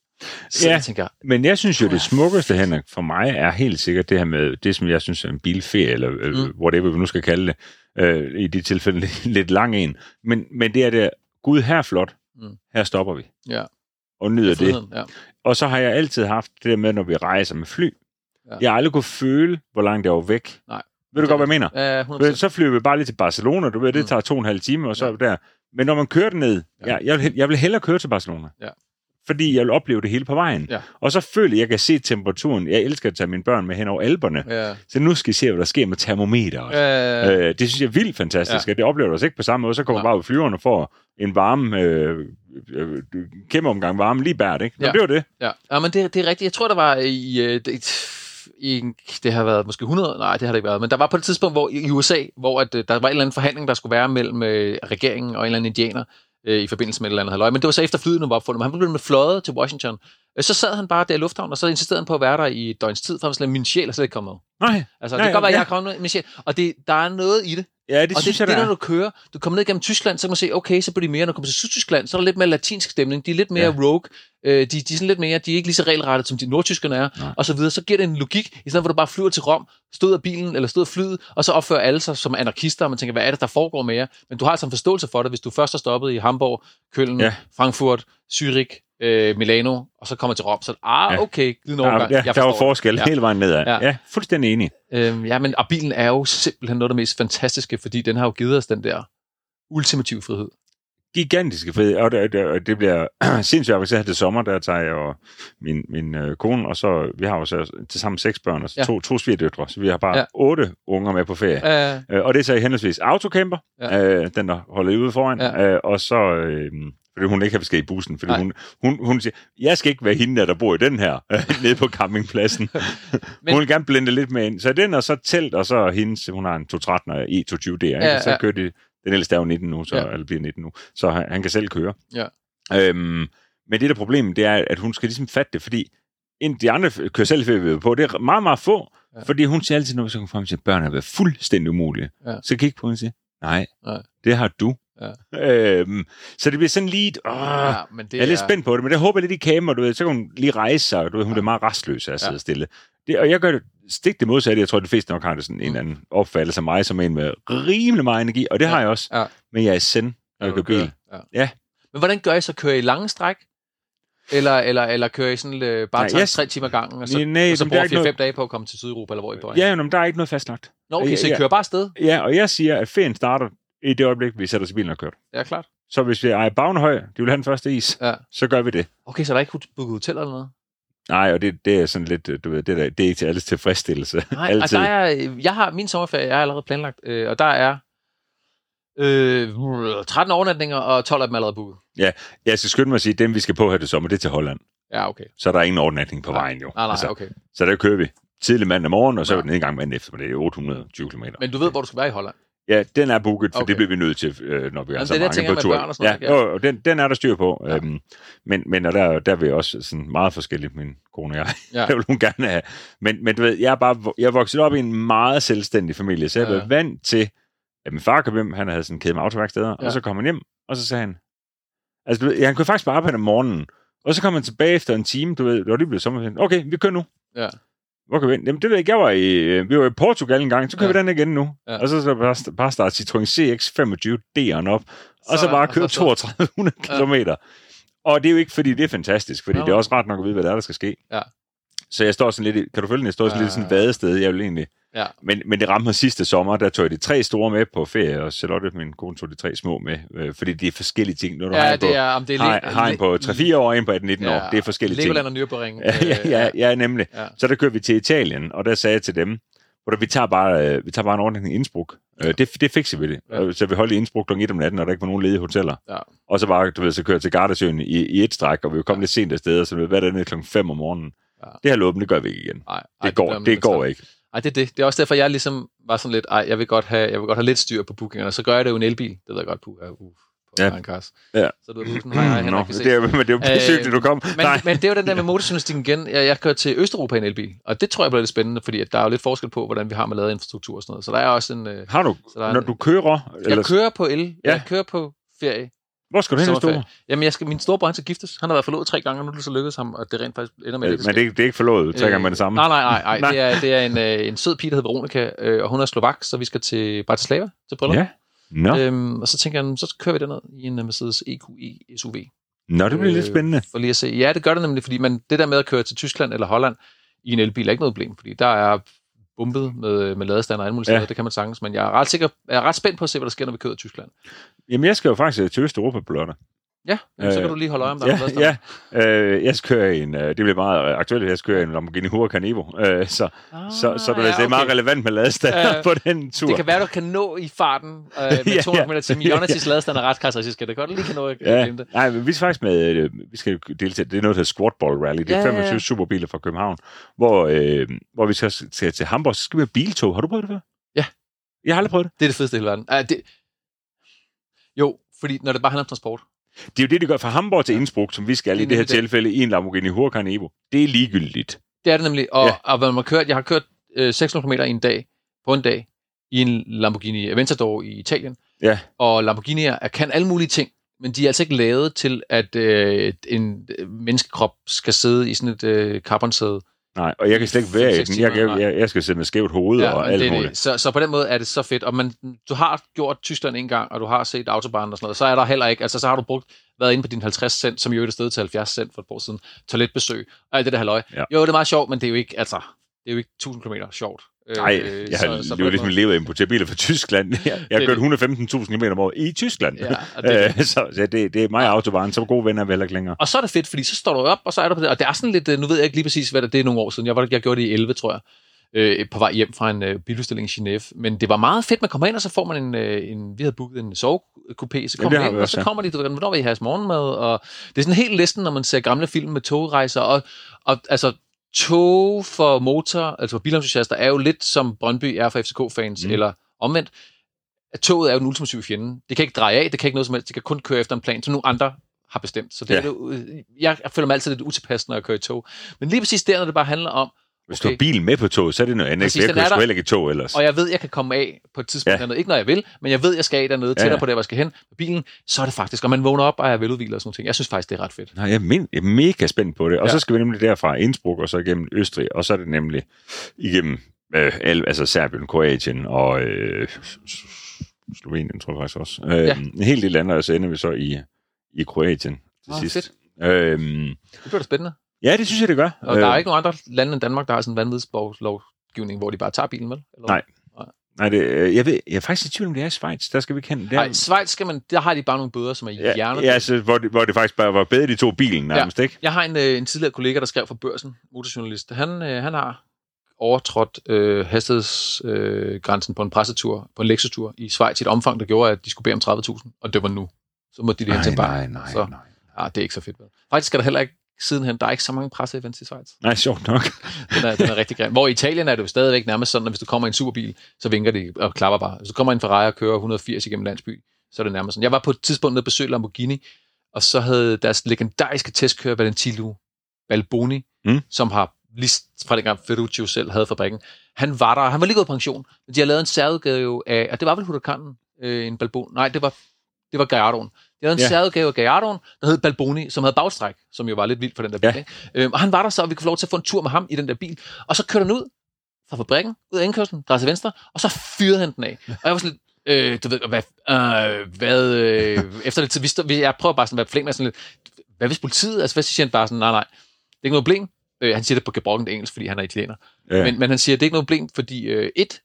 Så Ja. jeg tænker, Men jeg synes jo, det smukkeste, Henrik, for mig er helt sikkert det her med det, som jeg synes er en bilferie, eller øh, Mm. whatever vi nu skal kalde det, øh, i de tilfælde [laughs] lidt- lidt lang en. Men, men det er det, Gud, her er flot, Mm. her stopper vi, ja, og nyder det. friheden, ja. Og så har jeg altid haft det der med, når vi rejser med fly. Ja. Jeg har aldrig kunne føle, hvor langt jeg var væk. Nej. Ved du godt, hvad jeg mener? Ja, Du ved, 100%. Så flyver vi bare lige til Barcelona, du ved, det Mm. tager to og en halv time, og så Ja. er vi der. Men når man kører ned, Ja. ja. jeg, vil, jeg vil hellere køre til Barcelona. Ja. Fordi jeg vil opleve det hele på vejen. Ja. Og så føler jeg, at jeg kan se temperaturen. Jeg elsker at tage mine børn med hen over alberne. Ja, Så nu skal I se, hvad der sker med termometer også. ja, Øh, det synes jeg er vildt fantastisk, ja. at det oplever du også ikke på samme måde. Så kommer du bare ud i flyveren og får en varme, øh, øh, kæmpe omgang varme lige bært, ikke? Men Ja. det var det. ja. ja men det, det er rigtigt. Jeg tror, der var i... øh, Det, i en- det har været måske 100, nej, det har det ikke været, men der var på et tidspunkt hvor, i USA, hvor at, øh, der var en eller anden forhandling, der skulle være mellem øh, regeringen og en eller anden indianer, øh, i forbindelse med et eller andet halløj. Men det var så efter flyet nu var opfundet. Men han blev med fløjet til Washington. Øh, Så sad han bare der i lufthavnen, og så insisterede han på at være der i et døgns tid, for han sådan, min sjæl er slet ikke kommet. Nej, Altså, Nej, det kan godt være, at jeg er kommet med min sjæl. Og det, der er noget i det. Ja, det og synes det, jeg, det, der når du er. kører, du kommer ned gennem Tyskland, så kan man se, okay, så bliver de mere, når du kommer til Sydtyskland, så er der lidt mere latinsk stemning, de er lidt mere Ja. rogue, øh, de, de er sådan lidt mere, de er ikke lige så regelrettet, som de nordtyskerne er, Nej. og så videre, så giver det en logik, i stedet for at du bare flyver til Rom, stod af bilen, eller stod af flyet, og så opfører alle sig som anarkister, og man tænker, hvad er det, der foregår med jer? Men du har altså en forståelse for det, hvis du først har stoppet i Hamburg, Køln, ja. Frankfurt, Zürich, øh, Milano, og så kommer til Rom, så ah, Ja. okay, glidende Ja, overgang, ja, jeg der var det. forskel Ja. hele vejen nedad. Ja, Ja. ja fuldstændig enig. Øhm, ja, men og bilen er jo simpelthen noget af det mest fantastiske, fordi den har jo givet os den der ultimative frihed. gigantiske fede, og det, det, det bliver [clears throat] sindssygt avanceret til sommer, der tager jeg og min, min øh, kone, og så, vi har jo så til sammen seks børn, og Ja. to, to svigerdøtre, så vi har bare Ja. ja. otte unger med på ferie. Øh, Øh, og det er så i henholdsvis autocamper, Ja. ja. øh, den der holder ude foran, Ja. ja. øh, og så, øh, fordi hun ikke har skal i bussen, fordi Nej. hun, hun, hun siger, jeg skal ikke være hende, der, der bor i den her, [laughs] nede på campingpladsen. [laughs] Men- hun vil gerne blende lidt med ind. Så den og så telt, og så hendes, hun har en 213 og E220 der, ikke? Ja, så ja. kører de, den ældste er jo 19 nu, så, Ja. eller bliver 19 nu, så han, han kan selv køre. Ja. Øhm, men det der problem, det er, at hun skal ligesom fatte det, fordi ind, de andre kører selv på, det er meget, meget få, Ja. fordi hun siger altid, når vi så kommer frem til, at børn har været fuldstændig umulige. Ja. Så kigge på hende og sige, nej, Nej. det har du. Ja. Øhm, så det bliver sådan lige, åh, ja, men det jeg er lidt spændt på det, men det håber jeg lidt, I mig, du ved, så kan hun lige rejse sig, og du ved, hun Ja. bliver meget restløs af at sidde Ja. stille. Det, og jeg gør det stik det modsatte. Jeg tror, at de fleste nok har det sådan en Mm. eller anden opfattelse af mig, som en med rimelig meget energi, og det Ja. har jeg også. Ja. Men jeg er send, når jeg kører bil. Ja. Ja. Men hvordan gør I så? Kører I lange stræk? Eller, eller, eller kører I sådan øh, bare Nej, tager jeg- tre timer gangen, og så, Nej, og så er bruger ikke 4-5 noget, dage på at komme til Sydeuropa, eller hvor I er på? ja, men der er ikke noget fastlagt. Nå, okay, så I kører bare afsted? Ja, og jeg siger, at ferien starter i det øjeblik, vi sætter os i bilen og kører. Ja, klart. Så hvis vi er i Bagnehøj, de vil have den første is, Ja. så gør vi det. Okay, så er der ikke booket hotel eller noget? Nej, og det, det er sådan lidt, du ved, det, der, det er ikke til alles tilfredsstillelse. [laughs] Nej, Altid. altså der er, jeg har min sommerferie, jeg er allerede planlagt, øh, og der er øh, 13 overnatninger, og 12 af dem er allerede booket. Jeg skal skynde mig at sige, at dem vi skal på her til sommer, det er til Holland. Ja, okay. Så er der ingen overnatning på Nej. vejen jo. Nej, nej, Altså, okay. Så der kører vi tidlig mandag morgen, og så Ja. er den en gang mandag efter, det er 820 km. Men du ved, hvor du skal være i Holland? Ja, den er booket, for Okay. det bliver vi nødt til, øh, når vi er Jamen, så det jeg mange på tur. børn og sådan ja, noget, og den, den er der styr på. Ja. Øhm, men, men og der, der er vi også sådan meget forskelligt, min kone og jeg. Ja. [laughs] Det vil hun gerne have. Men, men du ved, jeg er, bare, jeg er vokset op i en meget selvstændig familie, så jeg Ja. været vant til, at min far kom hjem, han havde sådan en kæde med autoværksteder, ja. og så kom han hjem, og så sagde han, altså du ved, han kunne faktisk bare arbejde om morgenen, og så kom han tilbage efter en time, du ved, det var lige blevet sommerferien. Okay, vi kører nu. Ja. Hvor kan vi hen? Jamen, det ved jeg ikke. Jeg var i, øh, vi var i Portugal en gang, så kører Ja. ja. vi den igen nu. Ja. Ja. Og så, så bare, bare starte Citroën CX-25 D'eren op, og så, Så- bare køre så- 3200 Ja. km. Og det er jo ikke, fordi det er fantastisk, fordi Nå. det er også ret nok at vide, hvad der er, der skal ske. Ja. Så jeg står sådan lidt, kan du følge den? Jeg står sådan Ja, lidt i sådan et ja, ja. vadested, jeg vil egentlig. Ja. Men, men det ramte mig sidste sommer, der tog jeg de tre store med på ferie, og Charlotte, min kone, tog de tre små med, øh, fordi det er forskellige ting. Når du har Ja, på, det er, om det er har, har en på le- 3-4 år, og en på 18-19 år. Det er forskellige ting. Legoland og Nürburgring. [laughs] Ja, ja, ja, ja, nemlig. Ja. Så der kører vi til Italien, og der sagde jeg til dem, hvor vi tager bare, øh, vi tager bare en ordning i Innsbruck. Øh, det, det fikser vi det. Ja. Ja. Så vi holdt i Innsbruck kl. 1 om natten, og der ikke var nogen ledige hoteller. Ja. Og så bare, du ved, så kører til Gardasøen i, i et stræk, og vi kom Ja. lidt sent afsted, og så hvad der er kl. 5 om morgenen. Ja. Det her låben, det gør vi ikke igen. Nej, Det, går, det, går ikke. Nej, det er det. Det er også derfor, jeg ligesom var sådan lidt, ej, jeg vil godt have, jeg vil godt have lidt styr på bookingerne, så gør jeg det jo en elbil. Det ved jeg godt, puh, uh, på Ja. Kars. Ja. Så du ved, hej, hej, Henrik, det er, men det er jo pissesygt, at du kom. Men, Nej. men det er jo den der med motorjournalistikken igen. Jeg, jeg kører til Østeuropa i en elbil, og det tror jeg bliver lidt spændende, fordi at der er jo lidt forskel på, hvordan vi har med lavet infrastruktur og sådan noget. Så der er også en... Øh, Har du, Så der er når en- du kører, jeg eller, kører på el, Ja. jeg kører på ferie. Hvor skal du hen store? Jamen, jeg skal, min storebror, han skal giftes. Han har været forlovet tre gange, og nu er det så lykkedes ham, og det rent faktisk ender med Øh, et Men det, er- det er ikke forlovet, tre gange med det samme. Nej, nej, nej. nej. Nej. [laughs] Det er, det er en, øh, en sød pige, der hedder Veronica, øh, og hun er slovak, så vi skal til Bratislava til bryllup. Ja. Nå, Øhm, og så tænker jeg, så kører vi derned i en øh, Mercedes EQE SUV. Nå det bliver lidt Øh, spændende. For lige at se. Ja, det gør det nemlig, fordi man, det der med at køre til Tyskland eller Holland i en elbil er ikke noget problem, fordi der er bumpet med, med ladestander og alle mulige Ja. steder, det kan man sagtens, men jeg er ret sikker, jeg er ret spændt på at se, hvad der sker, når vi kører til Tyskland. Jamen, jeg skal jo faktisk til Østeuropa på lørdag. Ja, jamen, så Øh, kan du lige holde øje om, der er Ja, ladestander. ja. Øh, jeg skal køre en, øh, det bliver meget aktuelt, jeg skal køre en Lamborghini Huracan Evo. Øh, så, Ah, så, så du, ja, det er meget okay. relevant med ladestander Øh, [laughs] på den tur. Det kan være, du kan nå i farten øh, med [laughs] Ja, 200 [laughs] ja. km til Ionetis ladestand er ret karakteristisk. Det kan godt lige kan nå at Ja, det. nej, men vi skal faktisk med, øh, vi skal deltage, det er noget, der hedder Squatball Rally, det er Ja, ja, ja. 25 superbiler fra København, hvor, øh, hvor vi skal til, til Hamburg, så skal vi have biltog. Har du prøvet det før? Ja. Jeg har aldrig prøvet det. Det er det fedeste i hele verden. Uh, det... Jo, fordi når det bare handler om transport. Det er jo det, de gør fra Hamburg til Innsbruck, som vi skal Det i det her det. tilfælde i en Lamborghini Huracan Evo. Det er ligegyldigt. Det er det nemlig. Og, Ja. og man kørt, jeg har kørt øh, 600 km i en dag, på en dag, i en Lamborghini Aventador i Italien. Ja. Og Lamborghinier er- kan alle mulige ting, men de er altså ikke lavet til, at øh, en menneskekrop skal sidde i sådan et øh, carbonsæde. Nej, og jeg kan slet ikke være i den. Jeg, timer, jeg, jeg, skal med skævt hoved og men alt det muligt. Så, så på den måde er det så fedt. Og man, du har gjort Tyskland en gang, og du har set Autobahn og sådan noget, så er der heller ikke, altså så har du brugt, været inde på din 50 cent, som jo er det sted til 70 cent for et par år siden, toiletbesøg, og alt det der halløj. Ja. Jo, det er meget sjovt, men det er jo ikke, altså, det er jo ikke 1000 km sjovt. Nej, Øh, jeg så- har så den ligesom måde- levet af at importere biler fra Tyskland. Jeg, [laughs] jeg har kørt 115.000 km om året i Tyskland. Ja, og [laughs] det Øh, så så det, det er mig autobahn. Så gode venner er vi heller ikke længere. Og så er det fedt, fordi så står du op, og så er du på det. Og det er sådan lidt, øh, nu ved jeg ikke lige præcis, hvad det, er nogle år siden. Jeg, var, jeg gjorde det i 11, tror jeg. Øh, på vej hjem fra en øh, biludstilling i Genève. Men det var meget fedt, man kommer ind, og så får man en, øh, en vi havde booket en sovekupé, så Ja, kommer det man ind, og så ja. kommer de, hvornår vil I have jeres morgenmad? Og det er sådan helt listen, når man ser gamle film med togrejser, og, og altså, tog for motor, altså for bilentusiaster, er jo lidt som Brøndby er for FCK-fans, Mm. eller omvendt. At toget er jo den ultimative fjende. Det kan ikke dreje af, det kan ikke noget som helst, det kan kun køre efter en plan, som nogle andre har bestemt. Så det Ja. er jo, jeg, jeg føler mig altid lidt utilpas, når jeg kører i tog. Men lige præcis der, når det bare handler om, Hvis du har bilen med på toget, så er det noget andet. Præcis, jeg kører er sgu heller ikke tog ellers. og jeg ved, jeg kan komme af på et tidspunkt Ja. dernede. Ikke når jeg vil, men jeg ved, jeg skal af dernede, tættere ja. ja. på der, hvor jeg skal hen med bilen. Så er det faktisk, og man vågner op og er veludvilet og sådan noget. ting. Jeg synes faktisk, det er ret fedt. Nej, jeg, er min, jeg er mega spændt på det. Og Ja. så skal vi nemlig derfra Innsbruck, og så igennem Østrig, og så er det nemlig igennem øh, al, altså Serbien, Kroatien og øh, Slovenien, tror jeg faktisk også. Øh, Ja. En hel del andre, og så ender vi så i, i Kroatien til Åh, sidst. fedt. Øhm, Det bliver da spændende. Ja, det synes jeg, det gør. Og øh. der er ikke nogen andre lande end Danmark, der har sådan en vanvidslovgivning, hvor de bare tager bilen, vel? Eller? Nej. Nej, det, øh, jeg, ved, jeg er faktisk i tvivl om, det er i Schweiz. Der skal vi kende. Der, Nej, Schweiz skal man, der har de bare nogle bøder, som er ja, hjernet. ja, altså, hvor, det, hvor det faktisk bare var bedre, de tog bilen nærmest, ikke? Jeg har en, øh, en tidligere kollega, der skrev for børsen, motorjournalist. Han, øh, han har overtrådt øh, hastighedsgrænsen øh, på en pressetur, på en leksetur i Schweiz i et omfang, der gjorde, at de skulle bede om 30.000, og det var nu. Så måtte de det hen til en bank. nej, nej, Så- nej. Ah, det er ikke så fedt. Vel? Faktisk er der heller ikke sidenhen, der er ikke så mange presseevents i Schweiz. Nej, sjovt nok. [laughs] Den er, den er rigtig grim. Hvor i Italien er det jo stadigvæk nærmest sådan, at hvis du kommer i en superbil, så vinker de og klapper bare. Hvis du kommer i en Ferrari og kører 180 igennem landsby, så er det nærmest sådan. Jeg var på et tidspunkt nede og besøgte Lamborghini, og så havde deres legendariske testkører Valentino Balboni, Mm. som har lige fra dengang Ferruccio selv havde fabrikken. Han var der, han var lige gået pension, men de har lavet en særudgave af, og det var vel Huracanen, øh, en Balboni, nej, det var, det var Gallardoen. De havde en Ja. særudgave af Gallardoen, der hed Balboni, som havde bagstræk, som jo var lidt vildt for den der bil. Ja. Ikke? Øhm, og han var der så, og vi kunne få lov til at få en tur med ham i den der bil. Og så kørte han ud fra fabrikken, ud af indkørslen, drejer til venstre, og så fyrede han den af. Og jeg var sådan lidt, øh, du ved, hvad, øh, hvad øh, efter det tid, vi stod, jeg prøver bare sådan at være flink med sådan lidt, hvad hvis politiet, altså hvad siger han bare sådan, nej, nej, det er ikke noget problem. Øh, han siger det på gebrokkent engelsk, fordi han er italiener. Ja. Men, men han siger, det er ikke noget problem, fordi øh, et,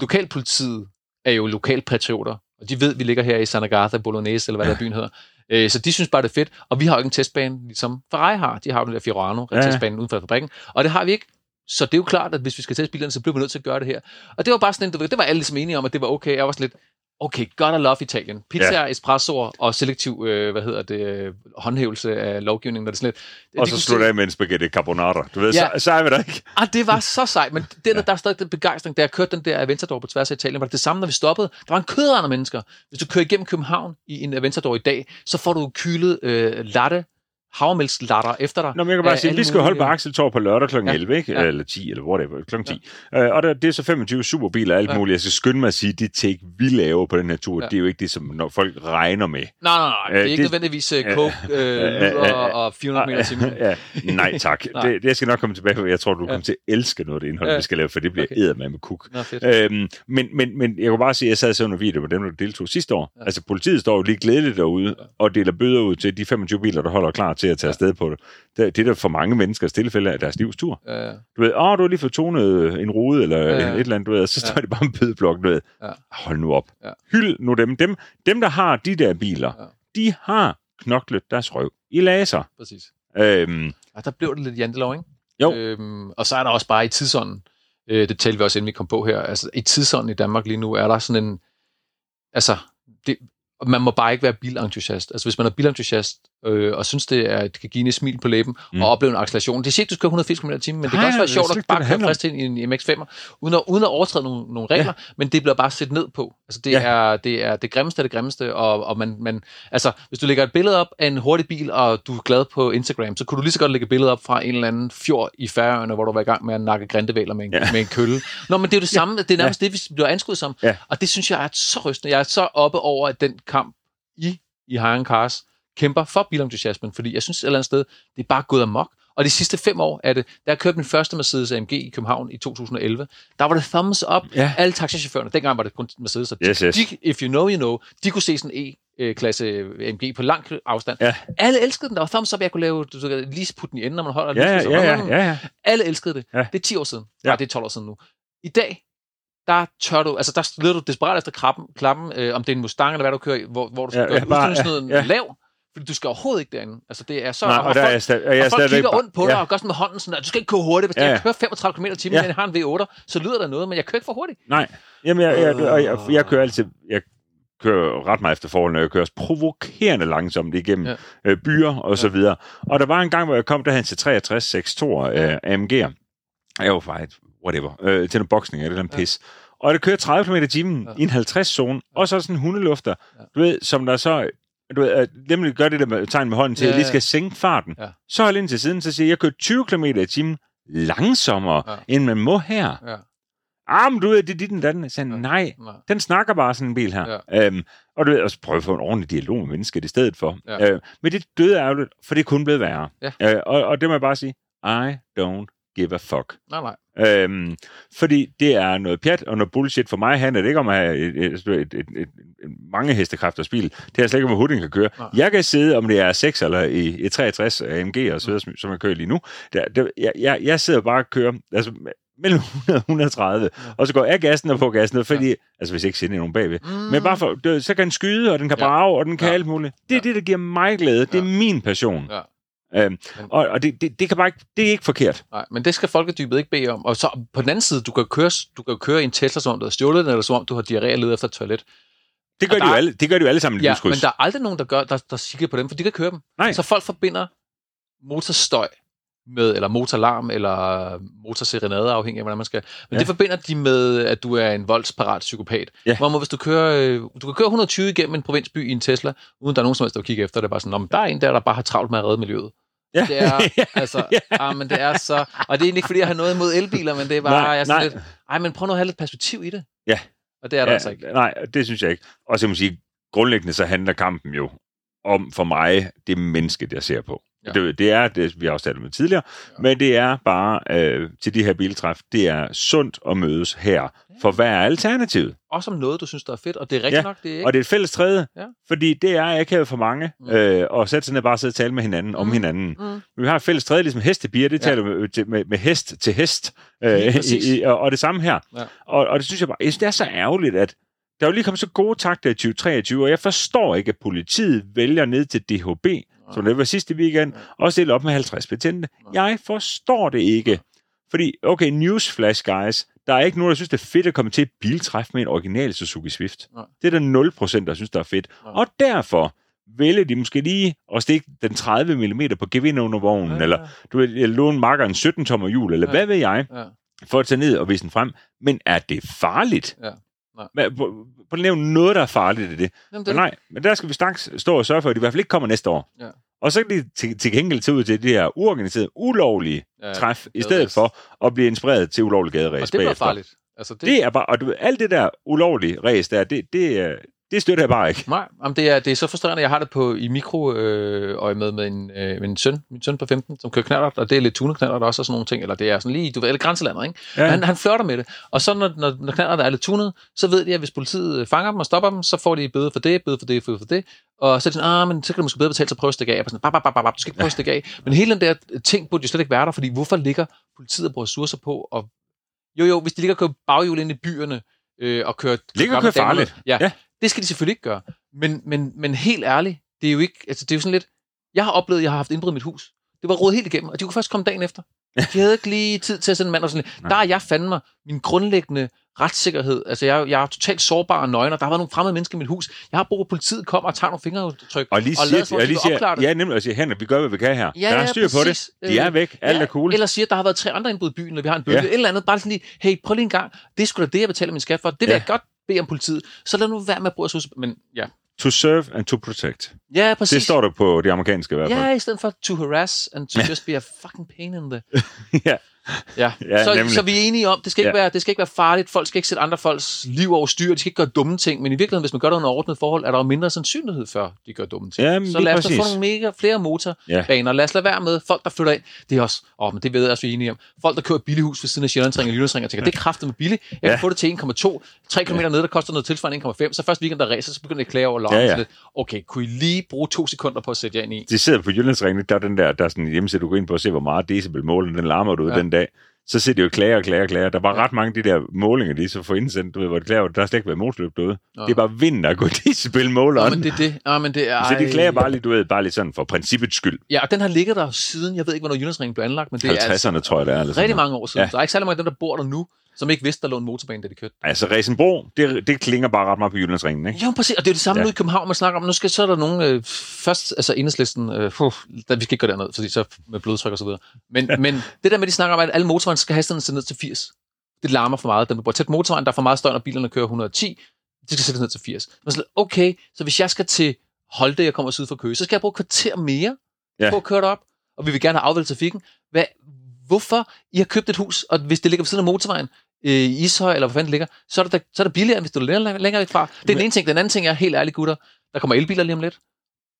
lokalpolitiet er jo lokalpatrioter, og de ved, at vi ligger her i San Agatha, Bolognese, eller hvad ja. der byen hedder. Øh, så de synes bare, det er fedt. Og vi har jo ikke en testbane, ligesom Ferrari har. De har jo den der Fiorano, ja. testbanen uden for fabrikken. Og det har vi ikke. Så det er jo klart, at hvis vi skal teste bilerne, så bliver vi nødt til at gøre det her. Og det var bare sådan en, du ved, det var alle ligesom enige om, at det var okay. Jeg var sådan lidt, okay, godt at love Italien. Pizza, ja. espressoer og selektiv, øh, hvad hedder det, øh, håndhævelse af lovgivningen, når det sådan lidt. Og de så slutter jeg med en spaghetti carbonara. Du ved, Ja. så, så er vi der ikke. Ah, det var så sejt, men [laughs] det, der, der er stadig den begejstring, da jeg kørte den der Aventador på tværs af Italien, var det det samme, når vi stoppede. Der var en kødrende mennesker. Hvis du kører igennem København i en Aventador i dag, så får du kylet øh, latte, havremælkslatter efter dig. Nå, men jeg kan bare sige, vi skal holde på Axeltorv på lørdag kl. Ja. 11, ikke? Ja. Eller 10, eller whatever, kl. 10. Ja. Øh, og der, det er så 25 superbiler og alt Ja. muligt. Jeg skal skynde mig at sige, de take, vi laver på den her tur, Ja. det er jo ikke det, som når folk regner med. Nej, nej, nej. Det er Øh, ikke det- nødvendigvis uh, coke, øh, luder og 400 meter timen. ja, nej tak. Nej. Det, det, jeg skal nok komme tilbage på. Jeg tror, du Ja. kommer til at elske noget af det indhold, Ja. vi skal lave, for det bliver Okay. eddermame med kuk. Nå. Øhm, men, men, men jeg kunne bare sige, at jeg sad og så en video med dem, der deltog sidste år. Ja. Altså politiet står jo lige glædeligt derude og deler bøder ud til de 25 biler, der holder klar til at tage Ja. afsted på det. Det, det er der for mange menneskers tilfælde af deres livstur. Øh, Du ved, åh, du har lige fået tonet en rude, eller Ja, ja, ja. et eller andet, du ved, og så Ja. står de bare en bødeblok, du ved. Ja. Hold nu op. Ja. Hyld nu dem. dem. Dem, der har de der biler, Ja. de har knoklet deres røv i laser. præcis. Øhm, Og der blev det lidt jantelov, ikke? Jo. Øhm, og så er der også bare i tidsånden, øh, det talte vi også, inden vi kom på her, altså i tidsånden i Danmark lige nu, er der sådan en, altså, det, man må bare ikke være bilentusiast. Altså hvis man er bilentusiast, øh, og synes, det, er, det kan give en smil på læben, mm. Og opleve en acceleration. Det er ikke, du skal køre 180 km i timen, men det kan også være sjovt at bare køre frisk til i en MX-5'er, uden at, uden at overtræde nogle, nogle regler, ja. men det bliver bare set ned på. Altså det, Ja. er, det er det grimmeste af det grimmeste, og, og man, man, altså hvis du lægger et billede op af en hurtig bil, og du er glad på Instagram, så kunne du lige så godt lægge et billede op fra en eller anden fjord i Færøerne, hvor du var i gang med at nakke grindevæler med en, ja. Ja. med en kølle. Nå, men det er jo det [laughs] samme, det er nærmest ja. det, vi bliver anskuet som. Ja. Og det synes jeg er så rystende. Jeg er så oppe over, at den kamp i, i Hiring Cars kæmper for bilentusiasmen, fordi jeg synes et eller andet sted, det er bare gået amok. Og de sidste fem år er det, da jeg købte min første Mercedes AMG i København i 2011, der var det thumbs up. Ja. Alle taxichaufførerne, dengang var det kun Mercedes, så Yes, yes. de, if you know, you know, de kunne se sådan en E-klasse AMG på lang afstand. Ja. Alle elskede den. Der var thumbs up, jeg kunne lave, du ved, lige putte den i enden, når man holder ja, lyset, ja, ja, ja, ja. Alle elskede det. Ja. Det er 10 år siden. Ja. Nej, det er 12 år siden nu. I dag, der tør du, altså der leder du desperat efter klappen, klappen øh, om det er en Mustang, eller hvad du kører i, hvor, hvor du skal Ja, gøre ja, udstødningsnøden ja. lav, fordi du skal overhovedet ikke derinde. Altså det er så... Nej, og der er folk, jeg, stadig, og jeg er og folk stadigvæk kigger ondt på dig ja. og gør sådan med hånden sådan, at du skal ikke køre hurtigt. Hvis Ja, ja. ja. jeg kører 35 km i Ja. ja. jeg har en V8, så lyder der noget, men jeg kører ikke for hurtigt. Nej, jamen jeg, jeg, jeg, jeg, jeg kører altid, jeg kører ret meget efter forholdene, og jeg kører også provokerende langsomt igennem ja. Ja. øh, byer og så videre. Og der var en gang, hvor jeg kom derhen til 63 6 øh, AMG'er. Jeg var faktisk, whatever, øh, til noget boksning eller noget Ja. pis. Og det kører 30 km i timen Ja. i en 50-zone, og så er der sådan en hundelufter, Ja. du ved, som der så du ved, at nemlig gør det der med tegn med hånden til, at Ja, jeg lige skal sænke farten. Ja. Så hold ind til siden, så siger jeg, jeg kører 20 km i timen langsommere, Ja. end man må her. Ja. Ah, men du ved, det er dit datten. Jeg sagde, Ja. nej, Nej. den snakker bare sådan en bil her. Ja. Øhm, og du ved, og så prøve at få en ordentlig dialog med mennesket i stedet for. Ja. Øh, men det døde ærgerligt, for det er kun blevet værre. Ja. Øh, og, og det må jeg bare sige, I don't give a fuck. Nej, nej. Øhm, fordi det er noget pjat og noget bullshit. For mig handler det ikke om at have et, et, et, et, et, mange hestekræfters bil. Det er slet ikke om, at huden kan køre. Nej. Jeg kan sidde, om det er 6 eller i et 63 AMG og så videre, som- som jeg kører lige nu. Der, der, jeg, jeg, jeg sidder bare og kører altså, mellem 100 og 130, Ja. og så går jeg gassen og på gassen, fordi, altså hvis jeg ikke sender nogen bagved, Mm. men bare for, så kan den skyde, og den kan Ja. brage, og den kan Ja. alt muligt. Det er Ja. det, der giver mig glæde. Det er Ja. min passion. Ja. Øhm, og og det, det, det, kan bare ikke, det er ikke forkert. Nej, men det skal folkedybet ikke bede om. Og så på den anden side, du kan køre, du kan køre i en Tesla, som om du har stjålet den, eller som om du har diarré og leder efter et toilet. Det gør, Og de der jo er- alle, det gør de jo alle sammen i Ja, men der er aldrig nogen, der, gør, der, der kigger på dem, for de kan køre dem. Nej. Så folk forbinder motorstøj med, eller motorlarm, eller motorserenade, afhængig af, hvordan man skal. Men Ja. det forbinder de med, at du er en voldsparat psykopat. Ja. Hvorimod, hvis du kører, øh, du kan køre 120 igennem en provinsby i en Tesla, uden der er nogen som helst, der kigge efter det. er Bare sådan, "Nå, men der er en der, der bare har travlt med at redde miljøet. Ja. Det er, [laughs] altså, ah, men det er så... Og det er egentlig ikke, fordi jeg har noget imod elbiler, men det er bare... Nej, jeg er sådan nej. lidt, ej, men prøv nu at have lidt perspektiv i det. Ja. Og det er der ja, altså ikke. Nej, det synes jeg ikke. Og så man sige, grundlæggende så handler kampen jo om for mig det menneske, jeg ser på. Ja. Det, det er, det, vi har også talt med tidligere, ja. Men det er bare øh, til de her biltræf, det er sundt at mødes her. For hvad er alternativet? Også om noget, du synes, der er fedt, og det er rigtigt Ja, nok, det er ikke... Og det er et fælles træde, Ja. fordi det er akavet for mange, Mm. øh, og sætte sig ned og bare sidde og tale med hinanden om Mm. hinanden. Mm. Vi har et fælles træde, ligesom hestebier, det Ja. taler med, med, med hest til hest, øh, i, i, og, og det samme her. Ja. Og, og det synes jeg bare, jeg synes, det er så ærgerligt, at der er jo lige kommet så gode takter i 2023, og jeg forstår ikke, at politiet vælger ned til DHB, som det var sidste weekend, og stille op med 50 betjente. Jeg forstår det ikke. Fordi, okay, newsflash, guys, der er ikke nogen, der synes, det er fedt at komme til et biltræf med en original Suzuki Swift. Nej. Det er der 0%, der synes, der er fedt. Nej. Og derfor vælger de måske lige at stikke den 30 mm på gevind under vognen, Ja, eller du vil låne makker en 17-tommer hjul, eller Ja. hvad ved jeg, Ja. for at tage ned og vise den frem. Men er det farligt? Ja. Prøv prøv at nævne noget, der er farligt i det. Jamen, Men det, nej, men der skal vi straks stå og sørge for, at de i hvert fald ikke kommer næste år. Ja. Og så kan de til, til gengæld tage ud til det her uorganiserede, ulovlige ja, træf, i stedet for at blive inspireret til ulovlig gaderæs Og det bliver farligt. Altså, det, Det er bare, og du alt det der ulovlige ræs der, det, det, er- det støtter jeg bare ikke. Nej, jamen det, er, det er så frustrerende. Jeg har det på i mikro øh, øje med, med en, øh, min søn, min søn på 15, som kører knallert, og det er lidt tuneknallert også og sådan nogle ting, eller det er sådan lige, du ved, alle grænselandet, ikke? Ja. Han, han flørter med det. Og så når, når, når knallert er lidt tunet, så ved de, at hvis politiet øh, fanger dem og stopper dem, så får de bøde for det, bøde for det, bøde for det. Og så er det sådan, ah, men så kan du måske bedre betale sig at prøve at stikke af. Og sådan, bap, bap, bap, bap, du skal ikke prøve at stikke af. Men hele den der ting burde jo slet ikke være der, fordi hvorfor ligger politiet og bruger ressourcer på at jo, jo, hvis de ligger og kører baghjul ind i byerne, øh, og kører... Ligger og kører farligt. Ja, Ja. Ja, det skal de selvfølgelig ikke gøre. Men, men, men helt ærligt, det er jo ikke... Altså, det er jo sådan lidt... Jeg har oplevet, at jeg har haft indbrud i mit hus. Det var rodet helt igennem, og de kunne først komme dagen efter. De havde ikke lige tid til at sende en mand og sådan lidt. Der er jeg fandme mig min grundlæggende retssikkerhed. Altså, jeg, jeg er totalt sårbar og nøgen, og der har været nogle fremmede mennesker i mit hus. Jeg har brug for, at politiet kommer og tager nogle fingeraftryk. Og lige og siger, som om, og lige siger ja, nemlig, og siger, Henrik, vi gør, hvad vi kan her. Ja, der er ja, styr på det. De er Øh, væk. Alt er cool. Eller siger, der har været tre andre indbrud i byen, og vi har en bølge. Ja. Ja. Et eller andet. Bare sådan lige, hey, prøv lige en gang. Det er sgu da det, jeg betaler min skat for. Det vil Ja. ja. jeg godt bede om politiet. Så lad nu være med at bruge ressourcer. Men ja, To serve and to protect. ja præcis. Det står der på det amerikanske i hvert fald. Ja, i stedet for to harass and to just be a fucking pain in the... [laughs] Ja. Ja, Ja, så, nemlig. så vi er enige om, det skal, ikke Ja. være, det skal ikke være farligt, folk skal ikke sætte andre folks liv over styr, de skal ikke gøre dumme ting, men i virkeligheden, hvis man gør det under ordnet forhold, er der jo mindre sandsynlighed for, de gør dumme ting. Jamen, så lad os få nogle mega, flere motorbaner, lad os lade være med folk, der flytter ind, det er også, åh, men det ved jeg også, vi er enige om, folk, der kører billighus ved siden af Sjællandsring og Jyllandsring, og tænker, det er kraftigt med billigt, jeg kan Ja. få det til 1,2, 3 km ned, der koster noget tilsvarende 1,5, så først weekend der racer, så begynder jeg at klage over loven, Ja, ja. ja, ja. okay, kunne I lige bruge to sekunder på at sætte jer ind i? De sidder på Jyllandsringen, der er den der, der er sådan en hjemmeside, du går ind på og ser, hvor meget decibel målen, den larmer du Ja. den dag. så sidder de jo klager og klager og klager. Der var ret mange af de der målinger, de så får indsendt, du ved, hvor de klager, der har slet ikke været motorløb derude. Nå. Det er bare vinden, der går spil måler. Nå, men det er det. Ja, men det er, Så de klager bare lidt, du ved, bare lidt sådan for princippets skyld. Ja, og den har ligget der siden, jeg ved ikke, hvornår Jyllandsringen blev anlagt, men det er 50'erne, altså tror jeg, det er. Eller rigtig mange år siden. Ja. Ja. Der er ikke særlig mange af dem, der bor der nu, som ikke vidste, der lå en motorbane, da de kørte. Altså, Resenbro, det, det klinger bare ret meget på Jyllandsringen, ikke? Jo, præcis. Og det er det samme Ja. nu i København, man snakker om. Nu skal så er der nogen... Øh, først, altså enhedslisten... Øh, puh, der, vi skal ikke gå derned, fordi så med blodtryk og så videre. Men, men det der med, de snakker om, at alle motorvejen skal hastigheden sætte ned til 80. Det larmer for meget. Den bor tæt motorvejen, der er for meget støj, når bilerne kører 110. De skal sættes ned til 80. Men så, okay, så hvis jeg skal til Holte, jeg kommer syd fra Køge, så skal jeg bruge kvarter mere Ja. på at køre derop, og vi vil gerne have afvælget trafikken. Hvad, hvorfor I har købt et hus, og hvis det ligger ved siden af motorvejen, øh, Ishøj, eller hvor fanden det ligger, så er det, så er det billigere, hvis du er længere, væk fra. Det er den ene ting. Den anden ting er, helt ærligt gutter, der kommer elbiler lige om lidt,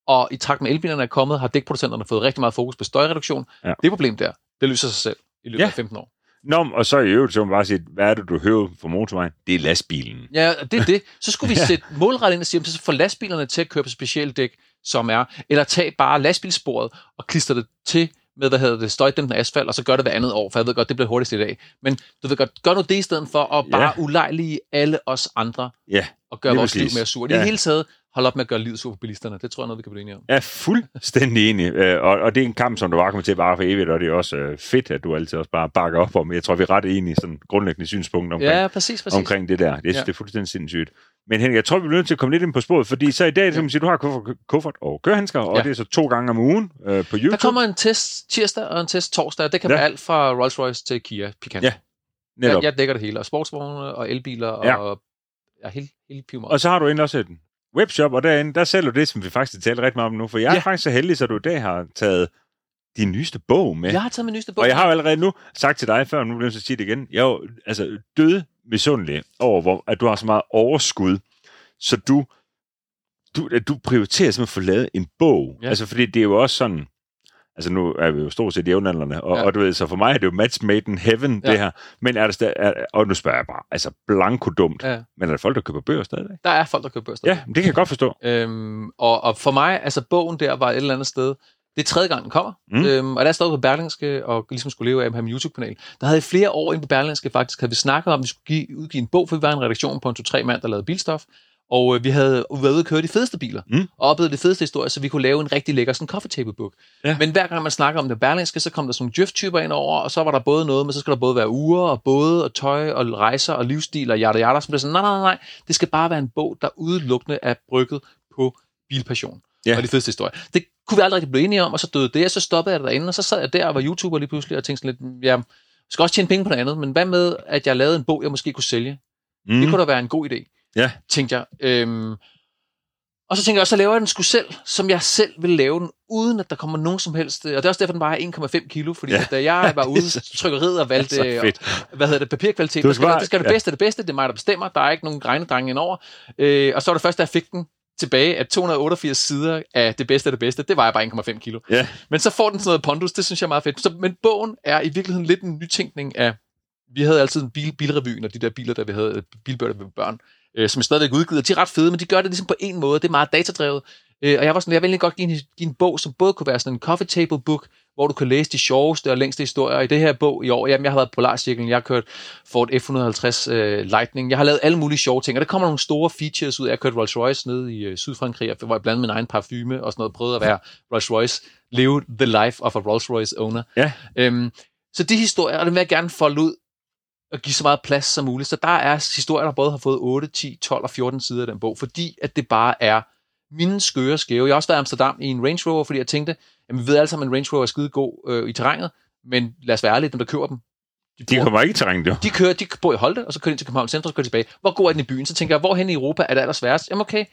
og i takt med elbilerne er kommet, har dækproducenterne fået rigtig meget fokus på støjreduktion. Ja. Det problem der, det løser sig selv i løbet Ja. af 15 år. Nå, og så i øvrigt, så må man bare sige, hvad er det, du hører for motorvejen? Det er lastbilen. Ja, det er det. Så skulle vi [laughs] Ja. sætte målrettet ind og sige, så få lastbilerne til at køre på specialdæk, som er, eller tage bare lastbilsporet og klistre det til med, hvad hedder det, støjdæmpende asfalt, og så gør det hver andet år, for jeg ved godt, det bliver hurtigt i dag. Men du ved godt, gør nu det i stedet for at bare Ja. ja. ulejlige alle os andre Ja, og gøre vores liv mere surt. I Ja. det hele taget, hold op med at gøre livet surt for bilisterne. Det tror jeg noget, vi kan blive enige om. er fuldstændig enig. Øh, Og, og det er en kamp, som du bare kommer til at vare for evigt, og det er også øh, fedt, at du altid også bare bakker op om. Jeg tror, vi er ret enige i sådan grundlæggende synspunkt omkring, Ja, præcis, præcis. omkring det der. Jeg synes, Ja. det er fuldstændig sindssygt. Men Henrik, jeg tror, vi bliver nødt til at komme lidt ind på sporet, fordi så i dag, som man siger, du har kuffert, kuffert og kørehandsker, og Ja. det er så to gange om ugen øh, på YouTube. Der kommer en test tirsdag og en test torsdag, og det kan Ja. være alt fra Rolls-Royce til Kia Picanto. Ja, Netop. Jeg, jeg dækker det hele, og sportsvogne og elbiler Ja. og ja, hele, hele piv Og så har du egentlig også et webshop, og derinde, der sælger du det, som vi faktisk taler rigtig meget om nu. For jeg er Ja. faktisk så heldig, så du i dag har taget din nyeste bog med. Jeg har taget min nyeste bog. Og jeg har jo allerede nu sagt til dig før, nu bliver jeg så sige det igen, jeg er jo altså, død misundelig over, hvor, at du har så meget overskud, så du, du, at du prioriterer simpelthen at få lavet en bog. Ja. Altså, fordi det er jo også sådan, altså nu er vi jo stort set jævnaldrende, og, ja. Og du ved, så for mig er det jo match made in heaven, ja. Det her. Men er der stadig, er, og nu spørger jeg bare, altså blanko dumt, Ja. men er der folk, der køber bøger stadigvæk? Der er folk, der køber bøger. Ja, men det kan jeg godt forstå. Øhm, og, og for mig, altså bogen der var et eller andet sted, det er tredje gang, den kommer. Mm. Øhm, og der stod på Berlingske, og ligesom skulle leve af have min YouTube-kanal. Der havde i flere år inde på Berlingske faktisk, havde vi snakket om, at vi skulle give, udgive en bog, for vi var en redaktion på en to-tre mand, der lavede bilstof. Og øh, vi havde været ude at køre de fedeste biler, Mm. og oplevet de fedeste historier, så vi kunne lave en rigtig lækker sådan coffee table book. Ja. Men hver gang man snakker om det berlingske, så kom der sådan nogle djøft-typer ind over, og så var der både noget, men så skal der både være uger, og både, og tøj, og rejser, og livsstil, og yada yada, så blev sådan, nej, nej, nej, nej, det skal bare være en bog, der udelukkende er brygget på bilpassion ja. og de fedeste historier. Det kunne vi aldrig rigtig blive enige om, og så døde det, og så stoppede jeg det derinde, og så sad jeg der og var YouTuber lige pludselig, og tænkte sådan lidt, jeg skal også tjene penge på noget andet, men hvad med, at jeg lavede en bog, jeg måske kunne sælge? Mm. Det kunne da være en god idé, Ja. tænkte jeg. Øhm, og så tænkte jeg også, så laver jeg den sgu selv, som jeg selv vil lave den, uden at der kommer nogen som helst. Og det er også derfor, den bare er 1,5 kilo, fordi Ja. da jeg [laughs] var ude Det i trykkeriet og valgte, Det fedt. hvad hedder det, papirkvalitet, der skal bare- det skal det bedste af det bedste, det er mig, der bestemmer, der er ikke nogen regnedrenge indover. Øh, og så var det først, da jeg fik den tilbage, at 288 sider af det bedste af det bedste, det var jeg bare 1,5 kilo. Ja. Men så får den sådan noget pondus, det synes jeg er meget fedt. Så, men bogen er i virkeligheden lidt en nytænkning af, vi havde altid en bil, bilrevyen, og de der biler, der vi havde, der vi var børn, øh, som er stadigvæk udgivet, og de er ret fede, men de gør det ligesom på en måde, det er meget datadrevet. Øh, og jeg var sådan, jeg ville godt give en, give en bog, som både kunne være sådan en coffee table book, hvor du kan læse de sjoveste og længste historier. I det her bog i år, jamen jeg har været på Polarcirklen, jeg har kørt Ford F-150 øh, Lightning, jeg har lavet alle mulige sjove ting, og der kommer nogle store features ud. Jeg har kørt Rolls Royce nede i øh, Sydfrankrig, hvor jeg blandede min egen parfume og sådan noget, prøvede at være Rolls Royce, leve the life of a Rolls Royce owner. Ja. Øhm, så de historier, og det vil jeg gerne folde ud og give så meget plads som muligt. Så der er historier, der både har fået 8, 10, 12 og 14 sider af den bog, fordi at det bare er mine skøre skæve. Jeg har også været i Amsterdam i en Range Rover, fordi jeg tænkte, at vi ved alle sammen, at en Range Rover er skide god øh, i terrænet, men lad os være ærlige, dem der køber dem, de, De bor- kommer ikke i terræn, jo. de kører, de bor i Holte, og så kører de ind til København Centrum, og kører de tilbage. Hvor god er den i byen? Så tænker jeg, hvorhen i Europa er det allersværest? Jamen okay,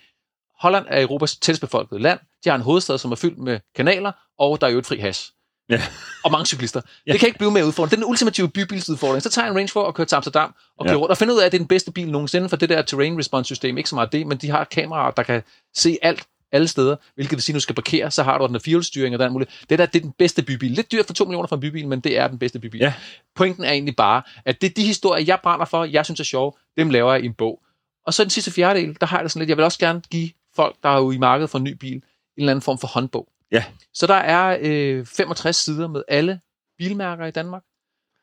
Holland er Europas tættest befolkede land. De har en hovedstad, som er fyldt med kanaler, og der er jo et fri hash. Ja. Og mange cyklister. [laughs] Ja. Det kan ikke blive mere udfordrende. Det er den ultimative bybilsudfordring. Så tager jeg en Range Rover og kører til Amsterdam og kører ja. rundt og finder ud af, at det er den bedste bil nogensinde, for det der terrain response system, ikke så meget det, men de har kameraer, der kan se alt alle steder, hvilket vil sige, at du skal parkere, så har du den fjolstyring og er muligt. Det der, det er den bedste bybil. Lidt dyrt for 2 millioner for en bybil, men det er den bedste bybil. Ja. Pointen er egentlig bare, at det er de historier, jeg brænder for, jeg synes er sjove, dem laver jeg i en bog. Og så den sidste fjerdedel, der har jeg det sådan lidt, jeg vil også gerne give folk, der er jo i markedet for en ny bil, en eller anden form for håndbog. Ja. Så der er øh, 65 sider med alle bilmærker i Danmark.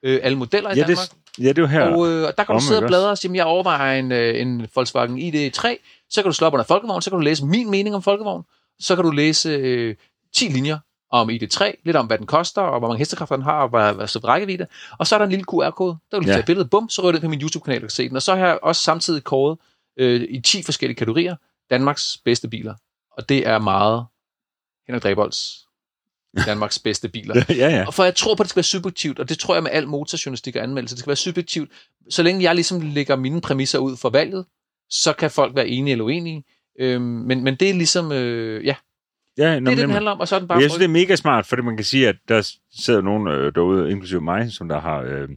øh, alle modeller i Ja, Danmark. det, ja, det er jo her. Og øh, der kan du sidde og bladre og sige, jeg overvejer en, øh, en Volkswagen ID3, så kan du slå op under Folkevogn, så kan du læse min mening om Folkevogn, så kan du læse øh, 10 linjer om ID3, lidt om, hvad den koster, og hvor mange hestekræfter den har, og hvad, hvad så rækkevidde. Og så er der en lille QR-kode. Der vil du Ja. tage billedet, bum, så rører det på min YouTube-kanal, og kan se den. Og så har jeg også samtidig kåret øh, i 10 forskellige kategorier Danmarks bedste biler. Og det er meget Henrik Drebolds Danmarks bedste biler. [laughs] ja, ja. Og for jeg tror på, at det skal være subjektivt, og det tror jeg med al motorjournalistik og anmeldelse. Det skal være subjektivt. Så længe jeg ligesom lægger mine præmisser ud for valget, så kan folk være enige eller uenige. Øhm, men, men det er ligesom, øh, ja, ja det er det, den handler om, og så er den bare... Jeg synes, det er mega smart, fordi man kan sige, at der sidder nogen øh, derude, inklusive mig, som der har... Øh,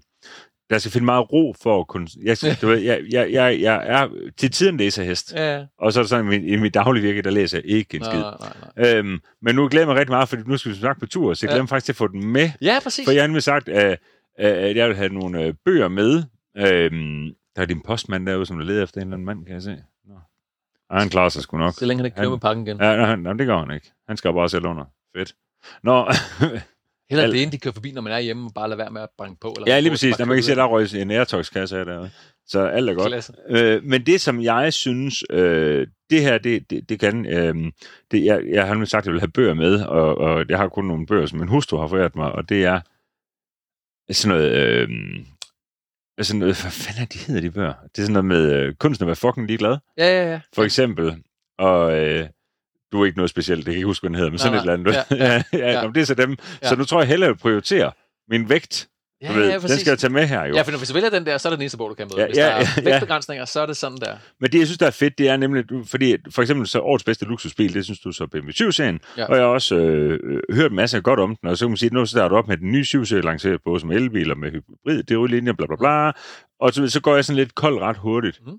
der skal finde meget ro for at kunne... Jeg, [laughs] du ved, jeg, jeg, jeg, jeg er til tiden læserhest, Ja, og så er det sådan, i mit, i mit daglige virke, der læser jeg ikke en skid. nej, nej, nej. Øhm, men nu glæder jeg rigtig meget, fordi nu skal vi snakke på tur, så jeg Ja. glemmer faktisk til at få den med. Ja, præcis. For jeg har nemlig sagt, at, at jeg vil have nogle øh, bøger med. Øhm, der er din postmand derude, som der leder efter en eller anden mand, kan jeg se. Nå. Ej, han klarer sig sgu nok. Så længe han ikke kører Han- med pakken igen. Ja, nej, nej, det gør han ikke. Han skal bare selv under. Fedt. Nå, [laughs] Heller Al- det, end de kører forbi, når man er hjemme, og bare lade være med at banke på. Eller ja, lige præcis. Når man kan se, at der røg en Airtox-kasse derude. Så alt er godt. Klasse. Øh, men det, som jeg synes, øh, det her, det, det, det kan... Øh, det, jeg, jeg har nemlig sagt, at jeg vil have bøger med, og, og jeg har kun nogle bøger, som min hustru har foræret mig, og det er sådan noget... Øh, altså hvad fanden er de hedder, de bøger? Det er sådan noget med øh, kunsten at være fucking ligeglad, Ja, ja, ja. for eksempel. Og øh, du er ikke noget specielt, det kan jeg ikke huske, hvad den hedder, men sådan Nej, et eller andet. nej. Ja, ja, [laughs] ja, ja. nå, men det er så dem. Ja. Så nu tror jeg hellere, at jeg prioriterer min vægt. Ja, Du ved, ja, den præcis. skal jeg tage med her jo. Ja, for hvis du vælger den der, så er det den eneste bog, du kan med. Ja, Hvis ja, der er ja, ja. vægtbegrænsninger, så er det sådan der. Men det, jeg synes, der er fedt, det er nemlig, fordi for eksempel så årets bedste luksusbil, det synes du så BMW 7-serien, Ja. og jeg har også øh, hørt masser godt om den, og så kan man sige, at nu starter du op med den nye 7-serie, lanceret både som elbil og med hybrid, det er jo linjer, bla bla bla, og så, så går jeg sådan lidt kold ret hurtigt. Mhm.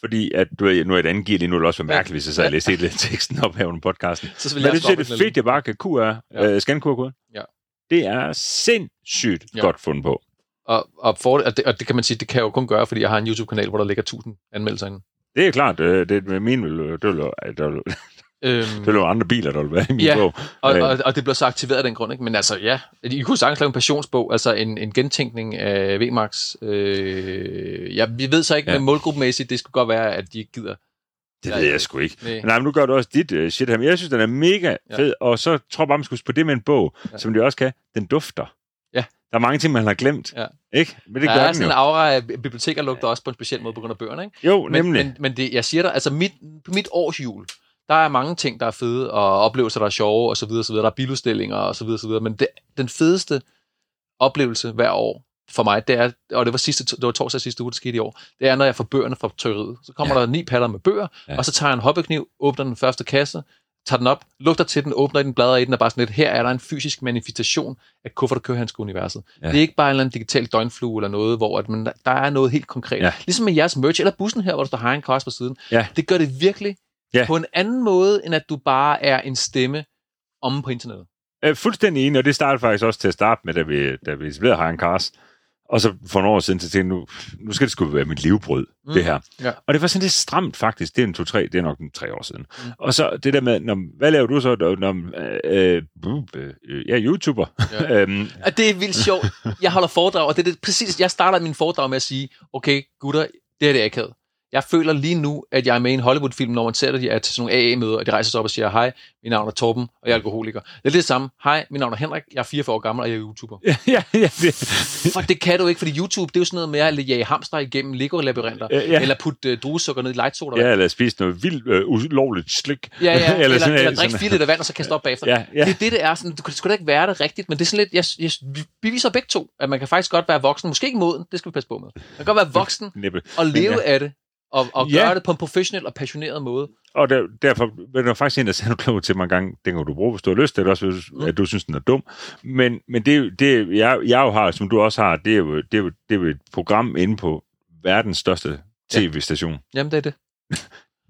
Fordi at, du ved, nu er et andet gear lige nu, det også være mærkeligt, hvis jeg sad og læste hele teksten op her under podcasten. [laughs] Så Men det det er fedt, jeg bare kan QR, ja. øh, scan QR-koden. Ja. Det er sindssygt Ja. godt fundet på. Og, og, for, og, det, og det kan man sige, det kan jeg jo kun gøre, fordi jeg har en YouTube-kanal, hvor der ligger 1000 anmeldelser inde. Det er klart, øh, det med min vil, det vil, det vil, [laughs] Øhm, det vil være andre biler, der vil være i min Ja. bog. og, Øh. og, og det bliver så aktiveret af den grund, ikke? Men altså, ja, I kunne sagtens lave en passionsbog, altså en, en gentænkning af VMAX. Øh, ja, vi ved så ikke, ja. men målgruppemæssigt, det skulle godt være, at de ikke gider. Det Ja, ved jeg sgu ikke. Nej. Nej, men nu gør du også dit uh, shit her. Men jeg synes, den er mega Ja. fed, og så tror jeg bare, man skulle på det med en bog, Ja. som det også kan. Den dufter. Ja. Der er mange ting, man har glemt. Ja. Ikke? Men det der gør er den sådan jo. en aura af biblioteker lugter også på en speciel måde på grund af bøgerne, ikke? Jo, Men, nemlig. men, men det, jeg siger dig, altså mit, på mit årsjul, der er mange ting, der er fede, og oplevelser, der er sjove, og så videre, så videre. Der er biludstillinger, og så videre, så videre. Men det, den fedeste oplevelse hver år for mig, det er, og det var, sidste, det var torsdag sidste uge, det skete i år, det er, når jeg får bøgerne fra trykkeriet. Så kommer ja. der ni patter med bøger, ja. Og så tager jeg en hobbykniv, åbner den første kasse, tager den op, lugter til den, åbner i den, bladrer i den, og bare sådan lidt, her er der en fysisk manifestation af kuffert- og kørehandske-universet. Ja. Det er ikke bare en eller anden digital døgnflue eller noget, hvor at man, der er noget helt konkret. Ja. Ligesom med jeres merch, eller bussen her, hvor der står High Cars på siden. Ja. Det gør det virkelig Ja. på en anden måde, end at du bare er en stemme om på internettet. Jeg er fuldstændig enig, og det startede faktisk også til at starte med, da vi, da vi etablerede Cars. Og så for nogle år siden, så tænkte jeg, nu, nu skal det sgu være mit livbrød, Mm. det her. Ja. Og det var sådan lidt stramt faktisk. Det er en to-tre, det er nok en tre år siden. Mm. Og så det der med, når, hvad laver du så? Når, øh, øh, øh, jeg er YouTuber. Ja. [laughs] øhm, Og det er vildt sjovt. Jeg holder foredrag, og det er det, præcis, jeg starter min foredrag med at sige, okay, gutter, det er det akavet. Jeg føler lige nu, at jeg er med i en Hollywood-film, når man ser, at de er til sådan nogle AA-møder, og de rejser sig op og siger, hej, mit navn er Torben, og jeg er alkoholiker. Det er det samme. Hej, mit navn er Henrik, jeg er 44 år gammel, og jeg er YouTuber. ja, ja, ja, det, For det kan du ikke, fordi YouTube, det er jo sådan noget med at jage hamster igennem Lego-labyrinter, Ja, ja. eller putte uh, druesukker ned i lightsoda. ja, eller spise noget vildt øh, ulovligt slik. Ja, ja, [laughs] eller, eller, sådan- eller drikke sådan- fire liter vand, og så kaste op bagefter. Ja, ja. Det er det, det er. Sådan, du kan sgu da ikke være det rigtigt, men det er sådan lidt, jeg, jeg, vi beviser begge to, at man kan faktisk godt være voksen, måske ikke moden, det skal vi passe på med. Man kan godt være voksen og leve ja. af det, og, og Ja. gøre det på en professionel og passioneret måde. Og der, derfor var der faktisk en, der sagde [laughs] noget til mig en gang, den kan du bruge, hvis du har lyst til det, også hvis, Mm. at du synes, den er dum. Men, men det, er det jeg, jeg jo har, som du også har, det er jo, det er jo, det er jo et program inde på verdens største tv-station. Jamen, det er det. [laughs]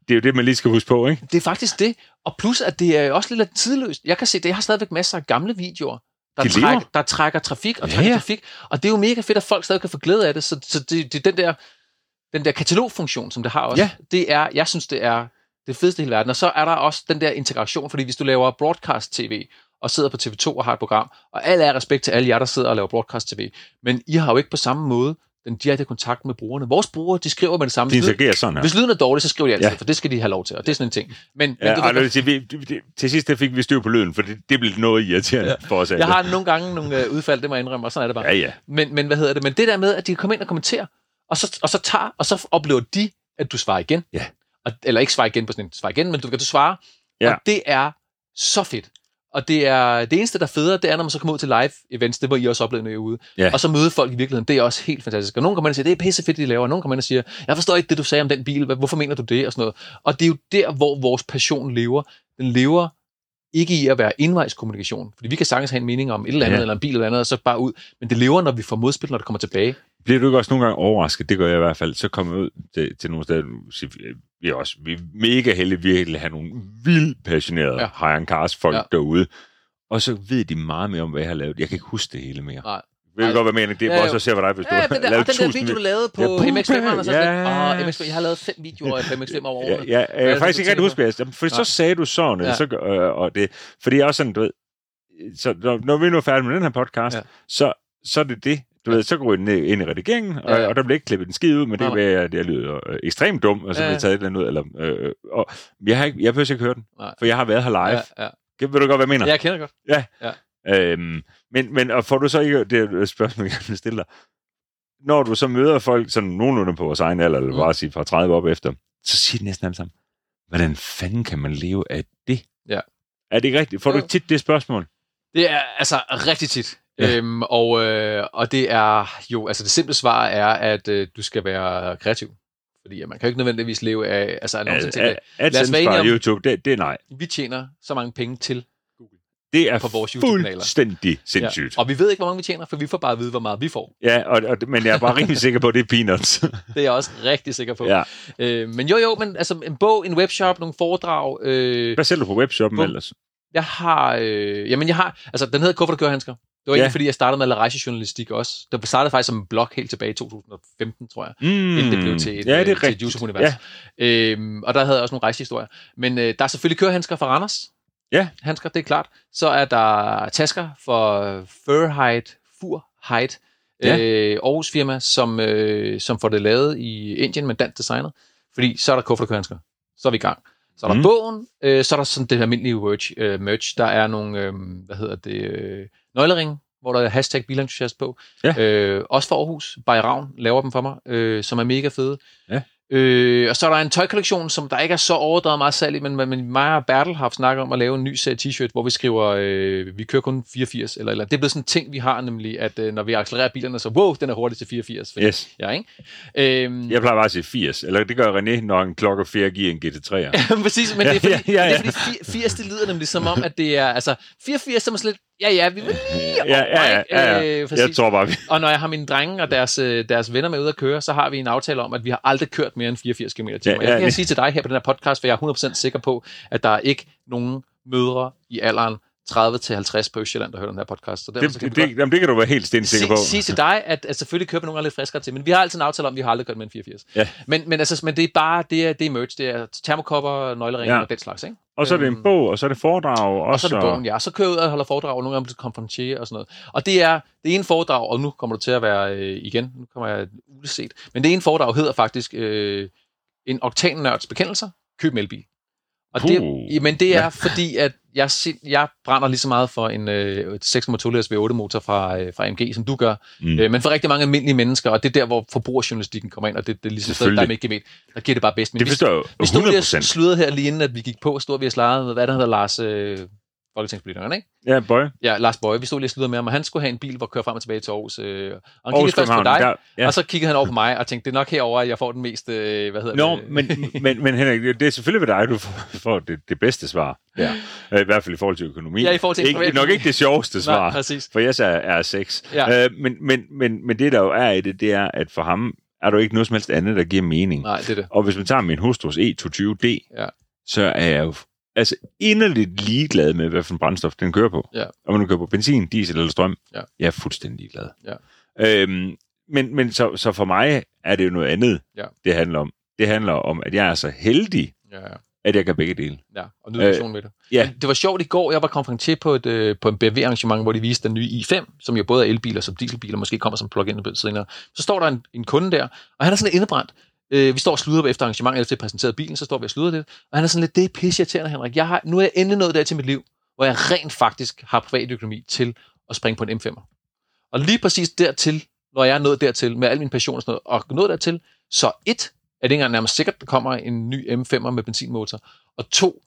Det er jo det, man lige skal huske på, ikke? Det er faktisk det. Og plus, at det er også lidt tidløst. Jeg kan se, det jeg har stadigvæk masser af gamle videoer, der, De trækker, der trækker trafik og Ja, trækker ja. trafik. Og det er jo mega fedt, at folk stadig kan få glæde af det. Så, så det, det er den der, den der katalogfunktion, som det har også. Ja. Det er, jeg synes, det er det fedeste i hele verden. Og så er der også den der integration, fordi hvis du laver broadcast-tv, og sidder på TV2 og har et program. Og al er respekt til alle jer, der sidder og laver broadcast-tv. Men I har jo ikke på samme måde den direkte kontakt med brugerne. Vores brugere, de skriver med det samme. De interagerer sådan her. Hvis lyden er dårlig, så skriver de altid, Ja. for det skal de have lov til, og det er sådan en ting. Men, Ja, men du og ved, vi, det- til sidst fik vi styr på lyden, for det, det blev noget irriterende ja. for os alle. jeg har nogle gange nogle øh, udfald, det må jeg indrømme, og sådan er det bare. Ja, ja. Men, men hvad hedder det? Men det der med, at de kan komme ind og kommentere, og så, og så tager, og så oplever de, at du svarer igen. Ja. Og, eller ikke svarer igen på sådan en svar igen, men du kan du svare. Ja. Og det er så fedt. Og det er det eneste, der er federe, det er, når man så kommer ud til live events, det var I også oplevet, når I ude. Ja. Og så møde folk i virkeligheden, det er også helt fantastisk. Og nogen kommer ind og siger, det er pisse fedt, de laver, og nogen kommer ind og siger, jeg forstår ikke det, du sagde om den bil, hvorfor mener du det, og sådan noget. Og det er jo der, hvor vores passion lever. Den lever ikke i at være indvejskommunikation. Fordi vi kan sagtens have en mening om et eller andet, ja. eller en bil eller andet, og så bare ud. Men det lever, når vi får modspil, når det kommer tilbage. Bliver du ikke også nogle gange overrasket? Det gør jeg i hvert fald. Så kommer jeg ud til, til nogle steder, siger vi- er også vi er mega heldige, virkelig at have nogle vildt passionerede ja. Ja. high cars folk ja. Ja. derude. Og så ved de meget mere om, hvad jeg har lavet. Jeg kan ikke huske det hele mere. Nej. Ved du Nej. godt, hvad jeg mener? Det er Ja, også at se, hvad dig, hvis du Ja, har den der, lavet den der video, du lavede på Ja, ja, MX5'eren, og så ja. ja. MX5, jeg har lavet fem videoer på MX5 over Ja, årene. ja, jeg kan det, faktisk du ikke rigtig huske, jeg For så sagde du sådan, ja. Ja. så, øh, og det, fordi jeg er også sådan, du ved, så når, når vi nu er færdige med den her podcast, ja. Ja. så, så er det det. Du ved, så går ned, ind i redigeringen, og, Ja, ja. og der bliver ikke klippet en skid ud, men det kan være, at jeg lyder øh, ekstremt dum, og så Ja, bliver ja. taget et eller andet ud. Eller, øh, og jeg, har ikke, jeg behøver ikke høre den, Nej. for jeg har været her live. Ja, Ja. ja. Ved du godt, hvad jeg mener? ja, jeg kender godt. Øhm, men, men og får du så ikke, det er et spørgsmål, jeg gerne vil stille dig, når du så møder folk sådan nogenlunde på vores egen alder, eller Mm. bare sige fra 30 op efter, så siger de næsten alle sammen, hvordan fanden kan man leve af det? Ja. Er det ikke rigtigt? Får du ikke tit det spørgsmål? Det er altså rigtig tit. Ja. Øhm, og, øh, og det er jo, altså det simple svar er, at øh, du skal være kreativ. Fordi at man kan jo ikke nødvendigvis leve af, altså annoncer At, til at, det. at Lad os være enige fra om- YouTube, det, det er nej. Vi tjener så mange penge til Det er på vores fuldstændig sindssygt. Ja. Og vi ved ikke, hvor mange vi tjener, for vi får bare at vide, hvor meget vi får. Ja, og, og, men jeg er bare rimelig sikker på, at det er peanuts. [laughs] Det er jeg også rigtig sikker på. ja. Øh, men jo, jo, men altså en bog, en webshop, nogle foredrag. Øh, Hvad sælger du på webshoppen Bum. ellers? jeg har, øh, jamen jeg har, altså den hedder Kuffer, der kører handsker. Det var Ja. egentlig, fordi jeg startede med at lave rejsejournalistik også. Det startede faktisk som en blog helt tilbage i 2015, tror jeg. Mm. inden det blev til et, ja, det øh, er til et rigtigt. YouTube-univers. Ja. Øhm, og der havde jeg også nogle rejsehistorier. Men øh, der er selvfølgelig kørehandsker fra Randers. Ja. Handsker, det er klart. Så er der tasker for Furhide, Furhide, Ja. ja. øh, Aarhus firma, som, øh, som får det lavet i Indien med dansk designet. Fordi så er der kuffert og kørehandsker. Så er vi i gang. Så er der Mm. mm. bogen, øh, så er der sådan det almindelige merch, øh, merch. Der er nogle, øh, hvad hedder det, øh, nøglering, hvor der er hashtag bilentusiast på. Ja. Øh, også for Aarhus. Bay Ravn laver dem for mig, øh, som er mega fede. Ja. Øh, og så er der en tøjkollektion, som der ikke er så overdrevet meget salg i, men, men mig og Bertel har haft snakket om at lave en ny serie t-shirt, hvor vi skriver, øh, vi kører kun 84, eller, eller det er blevet sådan en ting, vi har nemlig, at øh, når vi accelererer bilerne, så wow, den er hurtig til 84. Fordi, Yes. Ja, ikke? Øhm, Jeg plejer bare at sige 80, eller det gør René, når en klokke 4 giver en GT3'er. [laughs] Præcis, men det er fordi, Ja, ja, ja. Det er fordi 80, det lyder nemlig som om, at det er, altså 84, så er sådan lidt, ja ja, vi vil lige Ja, ja, ja, ja, ja. Øh, præcis. Jeg tror bare, vi... Og når jeg har mine drenge og deres, øh, deres venner med ud at køre, så har vi en aftale om, at vi har aldrig kørt mere end 84 km i. Ja, Ja, ja, jeg kan det- sige til dig her på den her podcast, for jeg er 100% sikker på, at der er ikke nogen mødre i alderen 30-50 på Østjylland, der hører den her podcast. Så derfor, Det, så kan det, jamen, det kan du være helt stensikker på. sige, sige til dig, at, at selvfølgelig køber gange lidt friskere til, men vi har altid en aftale om, at vi har aldrig kørt med en 84. Ja. Men, men, altså, men det er bare, det er, det er merch, det er termokopper, nøgleringe Ja. ja. og den slags, ikke? Og så er det en Øhm, bog, og så er det foredrag. Og så er det bogen, ja. Så kører jeg ud og holder foredrag, og nogle gange til konferencier og sådan noget. Og det er det ene foredrag, og nu kommer du til at være øh, igen, nu kommer jeg uleset, men det ene foredrag hedder faktisk øh, en oktannørds bekendelser, køb en elbil. Og det, jamen det er fordi, at jeg, jeg brænder lige så meget for en øh, 6,2 liters V8-motor fra, øh, fra AMG, som du gør. Mm. Øh, men for rigtig mange almindelige mennesker, og det er der, hvor forbrugerjournalistikken kommer ind, og det, det er ligesom stedet, der er med gemet, der giver det bare bedst. Men Det vi- forstår jeg vi stod lige 100 og procent. sludrede her lige inden, at vi gik på, stod vi og slarede med, hvad der hedder Lars, øh, folketingspolitikeren, ikke? Ja, boy. Ja, Lars Bøje, vi stod lige og med ham, og han skulle have en bil, hvor køre frem og tilbage til Aarhus. Øh, og han Aarhus, kiggede først på dig, der- ja. og så kiggede han over på mig og tænkte, det er nok herover, at jeg får den mest, øh, hvad hedder Nå, det? men, [laughs] men, men Henrik, det er selvfølgelig ved dig, du får, det, det bedste svar. Ja. Øh, I hvert fald i forhold til økonomi. Ja, i forhold til ikke, Nok ikke det sjoveste [laughs] svar. Nej, præcis. For jeg er, er sex. Ja. Øh, men, men, men, men det, der jo er i det, det er, at for ham er der ikke noget som helst andet, der giver mening. Nej, det er det. Og hvis man tager min hustrus E220D, Ja. så er jeg jo altså inderligt ligeglad med, hvad for en brændstof den kører på. Ja. Om man kører på benzin, diesel eller strøm. Ja. Jeg er fuldstændig ligeglad. Ja. Øhm, men men så, så for mig er det jo noget andet, Ja. det handler om. Det handler om, at jeg er så heldig, Ja, ja. at jeg kan begge dele. Ja, og nyde øh, med det. ja. Det var sjovt i går, jeg var konferencier på, et, øh, på en BMW-arrangement, hvor de viste den nye i5, som jo både er elbiler som dieselbiler, måske kommer som plug-in senere. Så står der en, en kunde der, og han er sådan lidt indebrændt. Øh, vi står og sluder efter arrangementet, efter præsenteret bilen, så står vi og sluder det. Og han er sådan lidt, det er pisseirriterende, Henrik. Jeg har, nu er jeg endelig nået der til mit liv, hvor jeg rent faktisk har privatøkonomi til at springe på en M5'er. Og lige præcis dertil, når jeg er nået dertil, med al min passion og sådan noget, og nået dertil, så et, er det ikke engang nærmest sikkert, at der kommer en ny M5'er med benzinmotor, og to,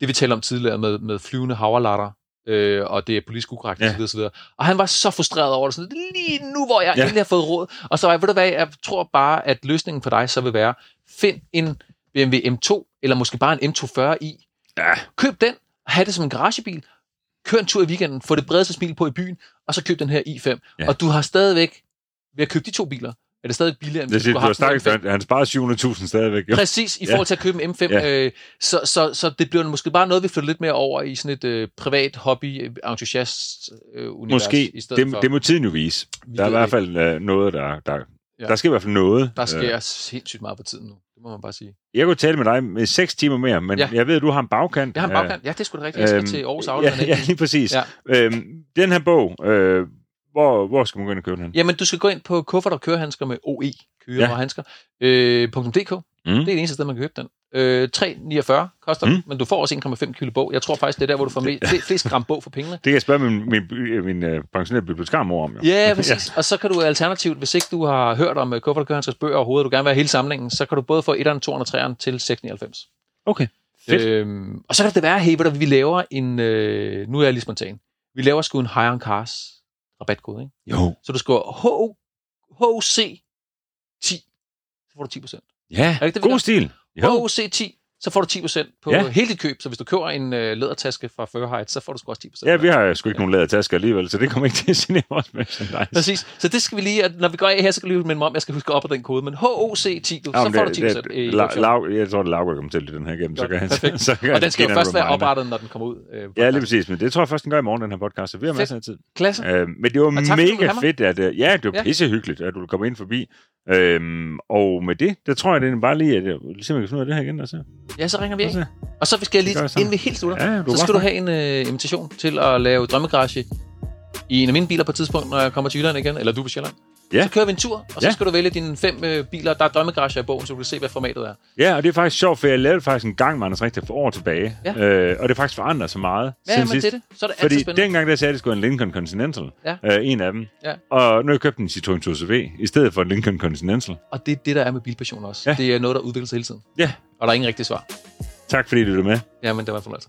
det vi talte om tidligere med, med flyvende havrelatter, øh, og det er politisk ukorrekt ja. osv. osv. Og han var så frustreret over det, sådan, lige nu, hvor jeg ja. endelig har fået råd. Og så var jeg, ved du hvad, jeg tror bare, at løsningen for dig så vil være, find en BMW M2, eller måske bare en M240i. Ja. Køb den, have det som en garagebil, kør en tur i weekenden, få det bredeste smil på i byen, og så køb den her i5. Ja. Og du har stadigvæk, ved at købe de to biler, er det stadig billigere, end det, hvis du har en M5. Han sparer 700.000 stadigvæk. Jo. Præcis, i forhold til at købe en M5. Ja. Øh, så, så, så det bliver måske bare noget, vi flytter lidt mere over i sådan et øh, privat hobby-entusiast-univers. måske, i stedet det, for. det må tiden jo vise. Der er i hvert fald øh, noget, der, der, ja. der sker i hvert fald noget. Der sker øh. sindssygt meget på tiden nu. Det må man bare sige. Jeg kunne tale med dig med 6 timer mere, men ja. jeg ved, at du har en bagkant. Jeg har en bagkant. Ja, det er sgu da rigtigt. Jeg skal øhm, til Aarhus Ja, [laughs] ja, lige præcis. Ja. Øhm, den her bog, øh, hvor, hvor skal man gå ind og købe den? Jamen, du skal gå ind på kuffert og kørehandsker med OE, kører ja. og handsker, øh, .dk. Mm. Det er det eneste sted, man kan købe den. Øh, 3,49 koster mm. men du får også 1,5 kilo bog. Jeg tror faktisk, det er der, hvor du får flest, flest gram bog for pengene. Det kan jeg spørge min, min, min, uh, pensionerede bibliotekarmor om. Jo. Ja, [laughs] præcis. ja. Og så kan du alternativt, hvis ikke du har hørt om uh, kuffert og kørehandskers bøger overhovedet, og du gerne vil have hele samlingen, så kan du både få 1'eren, 2'eren og 3'eren til 6,99. Okay. Fedt. Øhm, og så kan det være, hey, vi laver en, øh, nu er jeg lige spontan, vi laver sgu en High on Cars rabatkode, ikke? Jo. Så du skriver HC 10, så får du 10%. Ja, er det, det, god stil. HC 10, så får du 10% på ja. hele dit køb. Så hvis du køber en øh, lædertaske fra Furheight, så får du sgu også 10%. Ja, vi har sgu ikke ja. nogen lædertasker alligevel, så det kommer ikke til at genere os med. Præcis. Så det skal vi lige, at når vi går af her, så skal vi lige minde mig om, jeg skal huske op på den kode. Men HOC10, du, ja, så får det, du 10% det, i la, la, Jeg tror, det Laura kommer til den her igennem. Så kan han, [laughs] så kan og den skal jo først være oprettet, når den kommer ud. Øh, ja, lige præcis. Men det tror jeg først, den gør i morgen, den her podcast. Så vi har masser af tid. Klasse. Øh, men det var mega fedt, at øh, ja, det var ja. pissehyggeligt, at du komme ind forbi. Øhm, og med det, der tror jeg, det er bare lige, at jeg simpelthen kan finde ud af det her igen. Altså. Ja, så ringer vi af. Og så skal jeg lige, inden vi helt slutter, ja, så skal du have en uh, invitation til at lave drømmegarage i en af mine biler på et tidspunkt, når jeg kommer til Jylland igen, eller du på Sjælland. Ja. Så kører vi en tur, og så ja. skal du vælge dine fem øh, biler. Der er drømmegarager i bogen, så du kan se, hvad formatet er. Ja, og det er faktisk sjovt, for jeg lavede faktisk en gang med Anders Rigtig for år tilbage. Ja. Øh, og det er faktisk forandret så meget ja, men sidst. det er det. Så er det Fordi spændende. dengang der sagde at det skulle en Lincoln Continental. Ja. Øh, en af dem. Ja. Og nu har jeg købt en Citroën 2CV, i stedet for en Lincoln Continental. Og det er det, der er med bilpassion også. Ja. Det er noget, der udvikler sig hele tiden. Ja. Og der er ingen rigtig svar. Tak fordi du er med. Ja, men det var en fornøjelse.